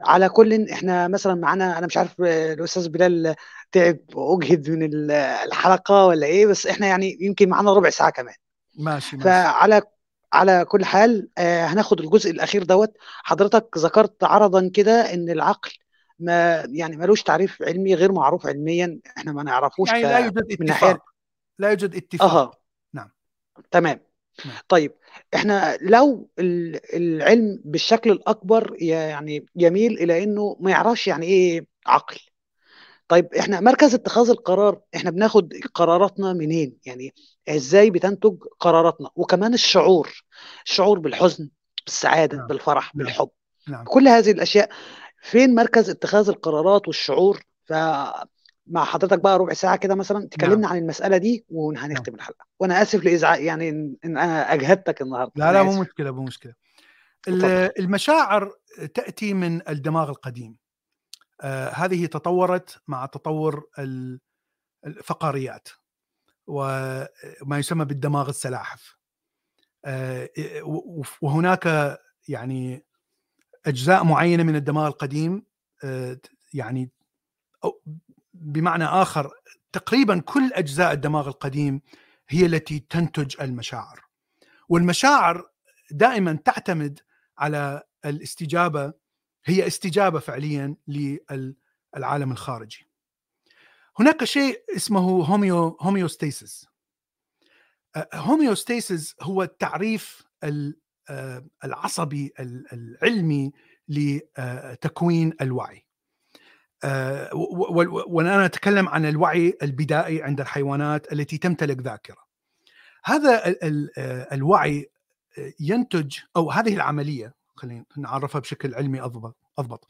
على كل إحنا مثلا معانا أنا مش عارف الأستاذ بلال تعب وأجهد من ال- الحلقة ولا إيه بس إحنا يعني يمكن معانا ربع ساعة كمان. ماشي ماشي. فعلى على كل حال آه، هناخد الجزء الأخير دوت. حضرتك ذكرت عرضا كده إن العقل ما يعني ملوش تعريف علمي غير معروف علميا إحنا ما نعرفوش يعني لا يوجد من ناحية اتفاق لا يوجد اتفاق. أها. نعم. تمام. نعم. طيب إحنا لو ال- العلم بالشكل الأكبر يعني يميل إلى إنه ما يعرفش يعني إيه عقل. طيب إحنا مركز اتخاذ القرار إحنا بناخد قراراتنا منين؟ يعني إزاي بتنتج قراراتنا؟ وكمان الشعور الشعور بالحزن بالسعادة نعم. بالفرح نعم. بالحب. نعم. كل هذه الأشياء فين مركز اتخاذ القرارات والشعور؟ فمع حضرتك بقى ربع ساعة كده مثلا تكلمنا عن المسألة دي وهنختم الحلقة. وأنا آسف لإزعاج يعني إن إن أنا أجهدتك النهارده. لا لا مو. مشكلة مو مشكلة. المشاعر تأتي من الدماغ القديم. آه، هذه تطورت مع تطور ال- الفقاريات وما يسمى بالدماغ السلاحف. آه، وهناك يعني أجزاء معينة من الدماغ القديم آه، يعني أو بمعنى آخر تقريبا كل أجزاء الدماغ القديم هي التي تنتج المشاعر والمشاعر دائما تعتمد على الاستجابة هي استجابة فعليا للعالم الخارجي. هناك شيء اسمه homeo homeostasis. homeostasis هو التعريف ال- العصبي ال- العلمي لتكوين الوعي. آه، وأنا أتكلم عن الوعي البدائي عند الحيوانات التي تمتلك ذاكرة. هذا آه، الوعي آه، ينتج أو هذه العملية خلينا نعرفها بشكل علمي أضبط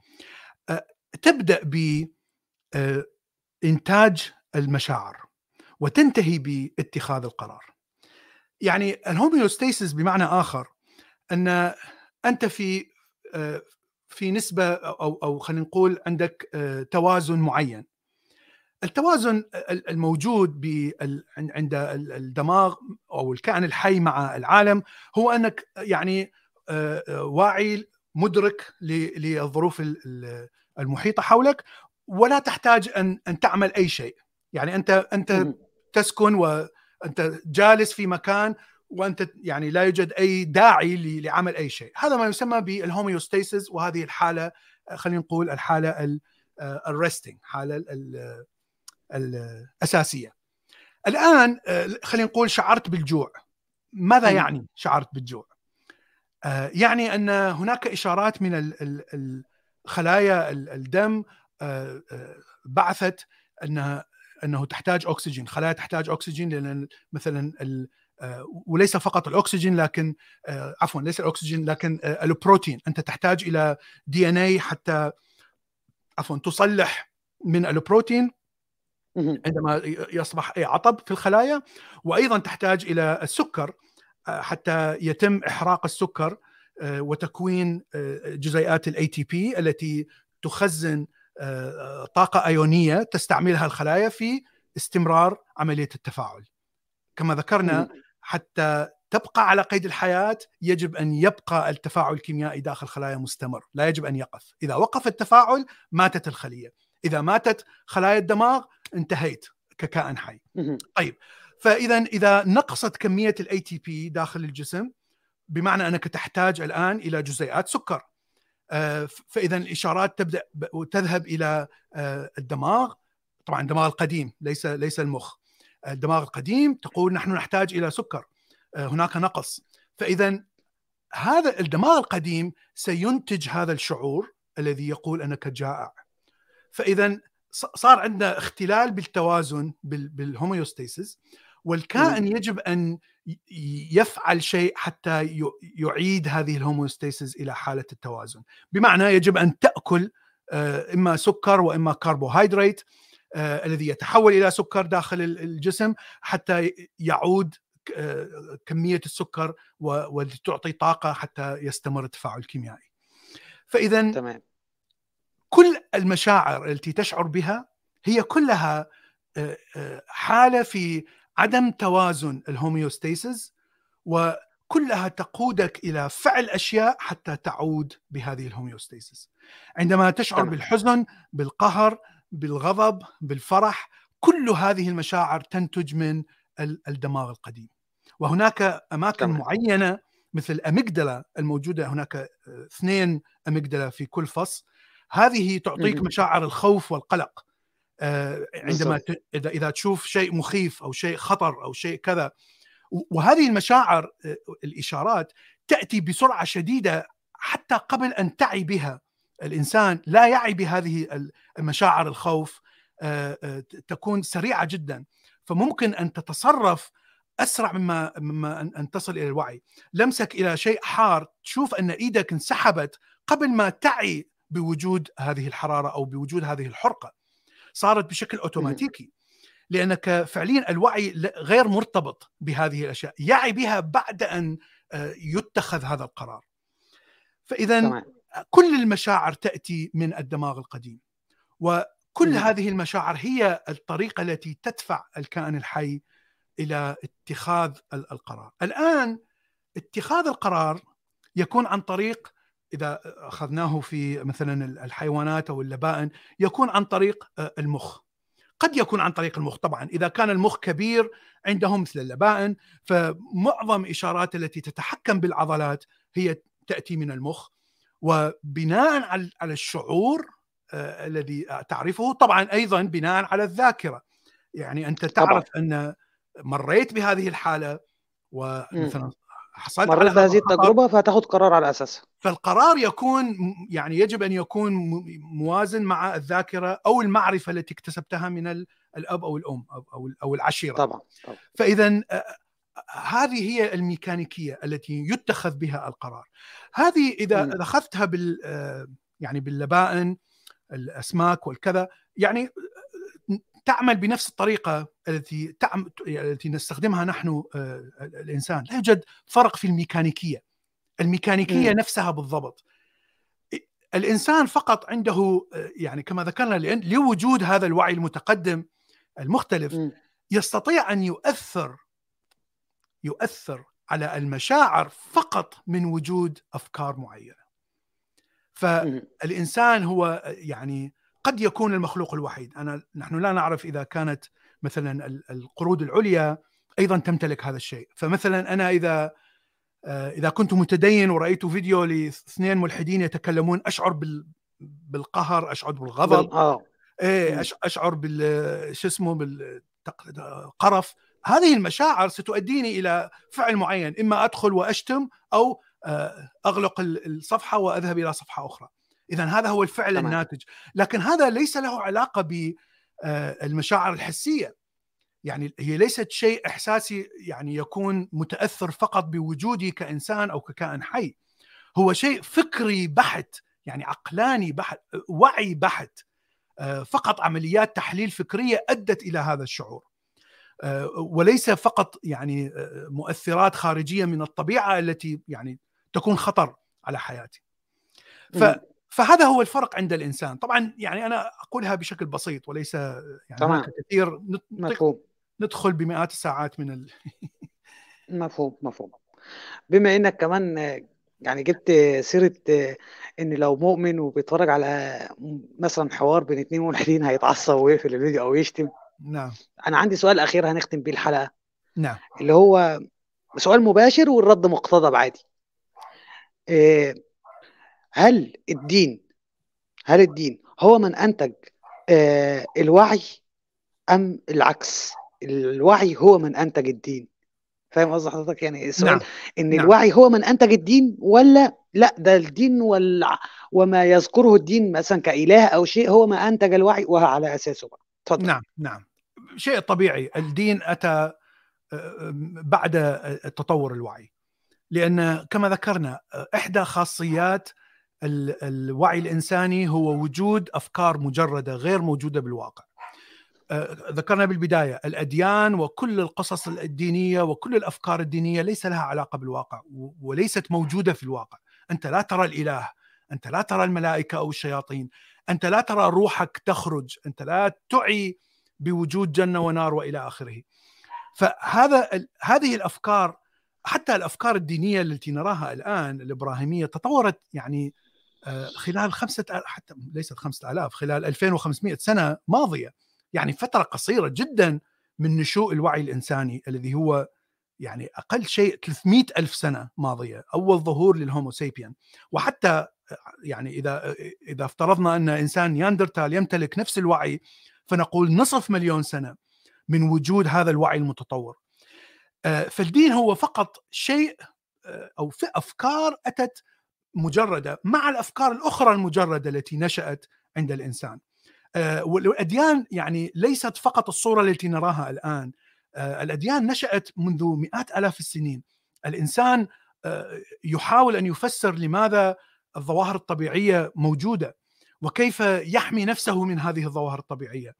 آه، تبدأ ب آه، إنتاج المشاعر وتنتهي باتخاذ القرار. يعني الهوميوستاسيس بمعنى آخر أن أنت في آه، في نسبة أو أو خلينا نقول عندك آه، توازن معين. التوازن ال- الموجود عند ال- الدماغ أو الكائن الحي مع العالم هو أنك يعني آه، واعي مدرك للظروف ال- ال- المحيطة حولك ولا تحتاج أن أن تعمل أي شيء يعني أنت أنت. تسكن وانت جالس في مكان وأنت يعني لا يوجد أي داعي لعمل أي شيء. هذا ما يسمى بال homeostasis وهذه الحالة آه، خلينا نقول الحالة ال resting حالة ال- ال- الأساسية. الآن آه، خلينا نقول شعرت بالجوع. ماذا. يعني شعرت بالجوع؟ آه، يعني أن هناك إشارات من خلايا ال- الدم آه، آه، بعثت انها أنه تحتاج أكسجين. خلايا تحتاج أكسجين لأن مثلا آه، وليس فقط الأكسجين لكن آه، عفوا ليس الأكسجين لكن آه، البروتين أنت تحتاج إلى دي ان اي حتى عفوا تصلح من البروتين. عندما يصبح عطب في الخلايا وأيضا تحتاج إلى السكر آه، حتى يتم إحراق السكر آه، وتكوين آه، جزيئات ال ATP التي تخزن آه، طاقة آيونية تستعملها الخلايا في استمرار عملية التفاعل. كما ذكرنا. حتى تبقى على قيد الحياة يجب أن يبقى التفاعل الكيميائي داخل الخلايا مستمر، لا يجب أن يقف، إذا وقف التفاعل ماتت الخلية، إذا ماتت خلايا الدماغ انتهيت ككائن حي. مهم. فإذا إذا نقصت كمية ال ATP داخل الجسم بمعنى أنك تحتاج الآن إلى جزيئات سكر. آه، فإذا الإشارات تبدأ ب- وتذهب إلى آه، الدماغ. طبعا الدماغ القديم ليس ليس المخ. الدماغ القديم تقول نحن نحتاج إلى سكر آه، هناك نقص. فإذا هذا الدماغ القديم سينتج هذا الشعور الذي يقول أنك جائع. فإذا صار عندنا اختلال بالتوازن بال- بال homeostasis والكائن يجب أن يفعل شيء حتى يعيد هذه الهوميوستاسيس إلى حالة التوازن. بمعنى يجب أن تأكل آه، إما سكر وإما كربوهيدرات الذي يتحول إلى سكر داخل ال- الجسم حتى يعود آه، كمية السكر وتعطي طاقة حتى يستمر التفاعل الكيميائي. فاذا تمام كل المشاعر التي تشعر بها هي كلها آه، آه، حالة في عدم توازن ال homeostasis وكلها تقودك إلى فعل أشياء حتى تعود بهذه ال homeostasis. عندما تشعر تمام. بالحزن، بالقهر، بالغضب، بالفرح، كل هذه المشاعر تنتج من ال- الدماغ القديم. وهناك أماكن تمام. معينة مثل ال amygdala الموجودة هناك آه، اثنين اميجدلا في كل فص هذه تعطيك مهم. مشاعر الخوف والقلق آه، عندما. ت- اذا إذا تشوف شيء مخيف أو شيء خطر أو شيء كذا وهذه المشاعر آه، الإشارات تأتي بسرعة شديدة حتى قبل أن تعي بها الإنسان لا يعي بهذه ال- المشاعر الخوف آه، آه، تكون سريعة جدا. فممكن أن تتصرف أسرع مما مما أن أن تصل إلى الوعي. لمسك إلى شيء حار تشوف أن إيدك انسحبت قبل ما تعي بوجود هذه الحرارة أو بوجود هذه الحرقة. صارت بشكل أوتوماتيكي. لأنك فعليا الوعي غير مرتبط بهذه الأشياء. يعي بها بعد أن آه، يتخذ هذا القرار. فاذا كل المشاعر تأتي من الدماغ القديم. وكل مم. هذه المشاعر هي الطريقة التي تدفع الكائن الحي إلى اتخاذ ال- القرار. الآن اتخاذ القرار يكون عن طريق إذا أخذناه في مثلا الحيوانات أو اللبائن يكون عن طريق آه، المخ. قد يكون عن طريق المخ طبعا. إذا كان المخ كبير عندهم مثل اللبائن فمعظم إشارات التي تتحكم بالعضلات هي تأتي من المخ. وبناء على على الشعور آه، الذي تعرفه طبعا أيضا بناء على الذاكرة. يعني أنت تعرف أن مريت بهذه الحالة ومثلا حصلت على مريت بهذه التجربة فهتاخد قرار على اساسها فالقرار يكون يعني يجب أن يكون موازن مع الذاكرة أو المعرفة التي اكتسبتها من ال- الأب أو الأم أو أو, أو العشيرة. طبعا طبعا. فاذا آه، هذه هي الميكانيكية التي يتخذ بها القرار. هذه إذا أخذتها بال يعني باللبائن الأسماك والكذا يعني تعمل بنفس الطريقة التي تعم... التي نستخدمها نحن الإنسان. لا يوجد فرق في الميكانيكية. الميكانيكية مم. نفسها بالضبط. الإنسان فقط عنده يعني كما ذكرنا لأن لوجود هذا الوعي المتقدم المختلف مم. يستطيع أن يؤثر يؤثر على المشاعر فقط من وجود أفكار معينة. فالإنسان هو يعني قد يكون المخلوق الوحيد، أنا نحن لا نعرف إذا كانت مثلا ال- القرود العليا أيضا تمتلك هذا الشيء، فمثلا أنا إذا آه، إذا كنت متدين ورأيت فيديو لاثنين ملحدين يتكلمون أشعر بال بالقهر، أشعر بالغضب، بال- آه. إيه أشعر بال شو اسمه بالقرف هذه المشاعر ستؤديني إلى فعل معين إما أدخل وأشتم أو آه، أغلق ال- الصفحة وأذهب إلى صفحة أخرى. اذا هذا هو الفعل تمام. الناتج. لكن هذا ليس له علاقة بالمشاعر الحسية. يعني هي ليست شيء إحساسي يعني يكون متأثر فقط بوجودي كإنسان أو ككائن حي. هو شيء فكري بحت يعني عقلاني بحت وعي بحت. فقط عمليات تحليل فكرية أدت إلى هذا الشعور. وليس فقط يعني مؤثرات خارجية من الطبيعة التي يعني تكون خطر على حياتي. ف فهذا هو الفرق عند الإنسان. طبعا يعني أنا أقولها بشكل بسيط وليس يعني. كثير مفهوم. ندخل بمئات الساعات من ال... مفهوم مفهوم. بما إنك كمان يعني جبت سيرة إن لو مؤمن وبيتفرج على مثلا حوار بين اتنين ملحدين هيتعصب ويقفل الفيديو أو يشتم. نعم. أنا عندي سؤال أخير هنختم بيه الحلقة. نعم. اللي هو سؤال مباشر والرد مقتضب عادي. إيه، هل الدين هل الدين هو من أنتج آه، الوعي أم العكس؟ الوعي هو من أنتج الدين. فاهم قصد حضرتك؟ يعني السؤال نعم. إن نعم. الوعي هو من أنتج الدين ولا لأ؟ ده الدين وال... وما يذكره الدين مثلا كإله أو شيء هو ما أنتج الوعي وهو على أساسه بقى. اتفضل. نعم نعم. شيء طبيعي. الدين أتى آه، بعد تطور الوعي. لأن كما ذكرنا آه، إحدى خاصيات ال- الوعي الإنساني هو وجود أفكار مجردة غير موجودة بالواقع. آه، ذكرنا بالبداية الأديان وكل القصص الدينية وكل الأفكار الدينية ليس لها علاقة بالواقع وليست موجودة في الواقع، أنت لا ترى الإله، أنت لا ترى الملائكة أو الشياطين، أنت لا ترى روحك تخرج، أنت لا تعي بوجود جنة ونار وإلى آخره. فهذا هذه الأفكار حتى الأفكار الدينية التي نراها الآن الإبراهيمية تطورت يعني آه، خلال خمسة حتى ليست خمسة آلاف خلال 2500 سنة ماضية يعني فترة قصيرة جدا من نشوء الوعي الإنساني الذي هو يعني أقل شيء 300 ألف سنة ماضية أول ظهور للهومو سيبيان وحتى يعني إذا إذا افترضنا أن إنسان ياندرتال يمتلك نفس الوعي فنقول نصف مليون سنة من وجود هذا الوعي المتطور آه، فالدين هو فقط شيء أو في أفكار أتت مجردة مع الأفكار الأخرى المجردة التي نشأت عند الإنسان. آه، والأديان يعني ليست فقط الصورة التي نراها الآن، آه، الأديان نشأت منذ مئات آلاف السنين. الإنسان آه، يحاول أن يفسر لماذا الظواهر الطبيعية موجودة وكيف يحمي نفسه من هذه الظواهر الطبيعية.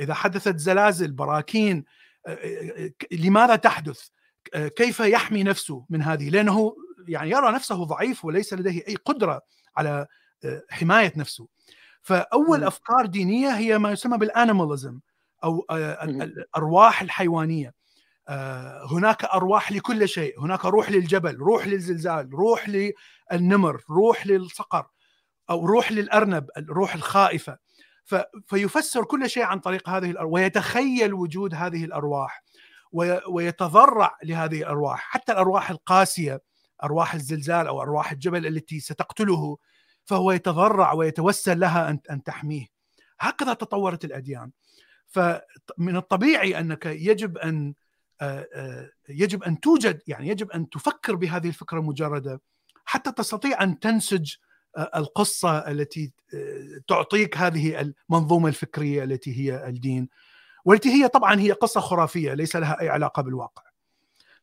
إذا حدثت زلازل براكين لماذا تحدث؟ كيف يحمي نفسه من هذه؟ لأنه يعني يرى نفسه ضعيف وليس لديه أي قدرة على حماية نفسه. فأول. أفكار دينية هي ما يسمى بالانيماليزم أو. الأرواح الحيوانية. هناك أرواح لكل شيء، هناك روح للجبل، روح للزلزال، روح للنمر، روح للصقر أو روح للأرنب، الروح الخائفة. فيفسر كل شيء عن طريق هذه الارواح ويتخيل وجود هذه الأرواح وي- ويتضرع لهذه الأرواح، حتى الأرواح القاسية أرواح الزلزال أو أرواح الجبل التي ستقتله فهو يتضرع ويتوسل لها ان أن تحميه. هكذا تطورت الأديان. فمن الطبيعي أنك يجب ان يجب أن توجد يعني يجب أن تفكر بهذه الفكرة المجرده حتى تستطيع أن تنسج القصة التي آه، تعطيك هذه المنظومة الفكرية التي هي الدين والتي هي طبعا هي قصة خرافية ليس لها أي علاقة بالواقع.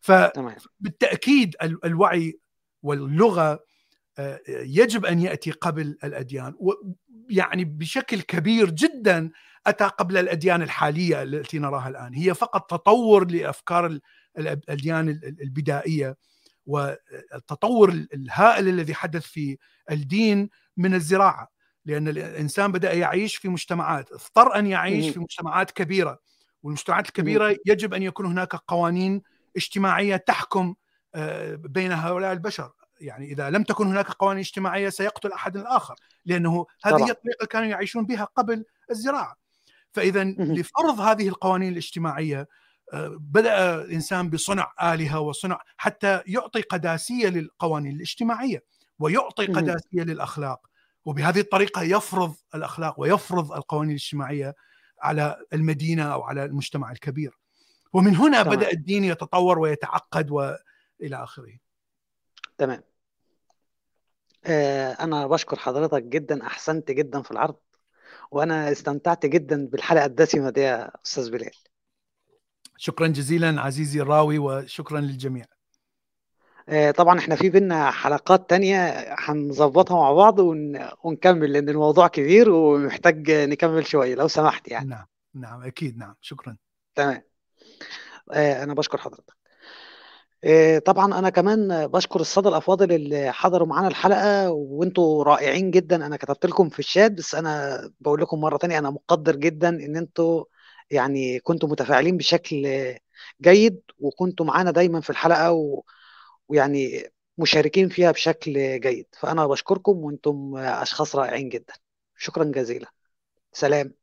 ف تمام. بالتاكيد ال- الوعي واللغة آه، يجب أن يأتي قبل الأديان يعني بشكل كبير جدا أتى قبل الأديان الحالية التي نراها الآن. هي فقط تطور لأفكار ال- الأديان ال- البدائية. والتطور الهائل الذي حدث في الدين من الزراعة لأن الإنسان بدأ يعيش في مجتمعات اضطر أن يعيش. في مجتمعات كبيرة والمجتمعات الكبيرة يجب أن يكون هناك قوانين اجتماعية تحكم آه، بين هؤلاء البشر يعني إذا لم تكن هناك قوانين اجتماعية سيقتل أحد الآخر لأنه هذه طبعاً. الطريقة كانوا يعيشون بها قبل الزراعة فاذا. لفرض هذه القوانين الاجتماعية بدأ الإنسان بصنع آلهة وصنع حتى يعطي قداسية للقوانين الاجتماعية ويعطي مهم. قداسية للأخلاق وبهذه الطريقة يفرض الأخلاق ويفرض القوانين الاجتماعية على المدينة أو على المجتمع الكبير ومن هنا تمام. بدأ الدين يتطور ويتعقد وإلى آخره تمام آه، أنا بشكر حضرتك جدا أحسنت جدا في العرض وأنا استمتعت جدا بالحلقة الدسمة دي يا أستاذ بلال شكرا جزيلا عزيزي الراوي وشكرا للجميع. آه، طبعا إحنا في بينا حلقات تانية هنظبطها مع بعض ون... ونكمل لأن الموضوع كبير ومحتاج نكمل شوية لو سمحت يعني. نعم نعم أكيد نعم شكرا. تمام. آه، أنا بشكر حضرتك. آه، طبعا أنا كمان بشكر السادة الأفاضل اللي حضروا معانا الحلقة وأنتوا رائعين جدا. أنا كتبت لكم في الشات بس أنا بقول لكم مرة تانية أنا مقدر جدا إن أنتوا يعني كنتوا متفاعلين بشكل جيد وكنتوا معانا دايما في الحلقة و... ويعني مشاركين فيها بشكل جيد. فأنا بشكركم وأنتم أشخاص رائعين جدا. شكرا جزيلا. سلام.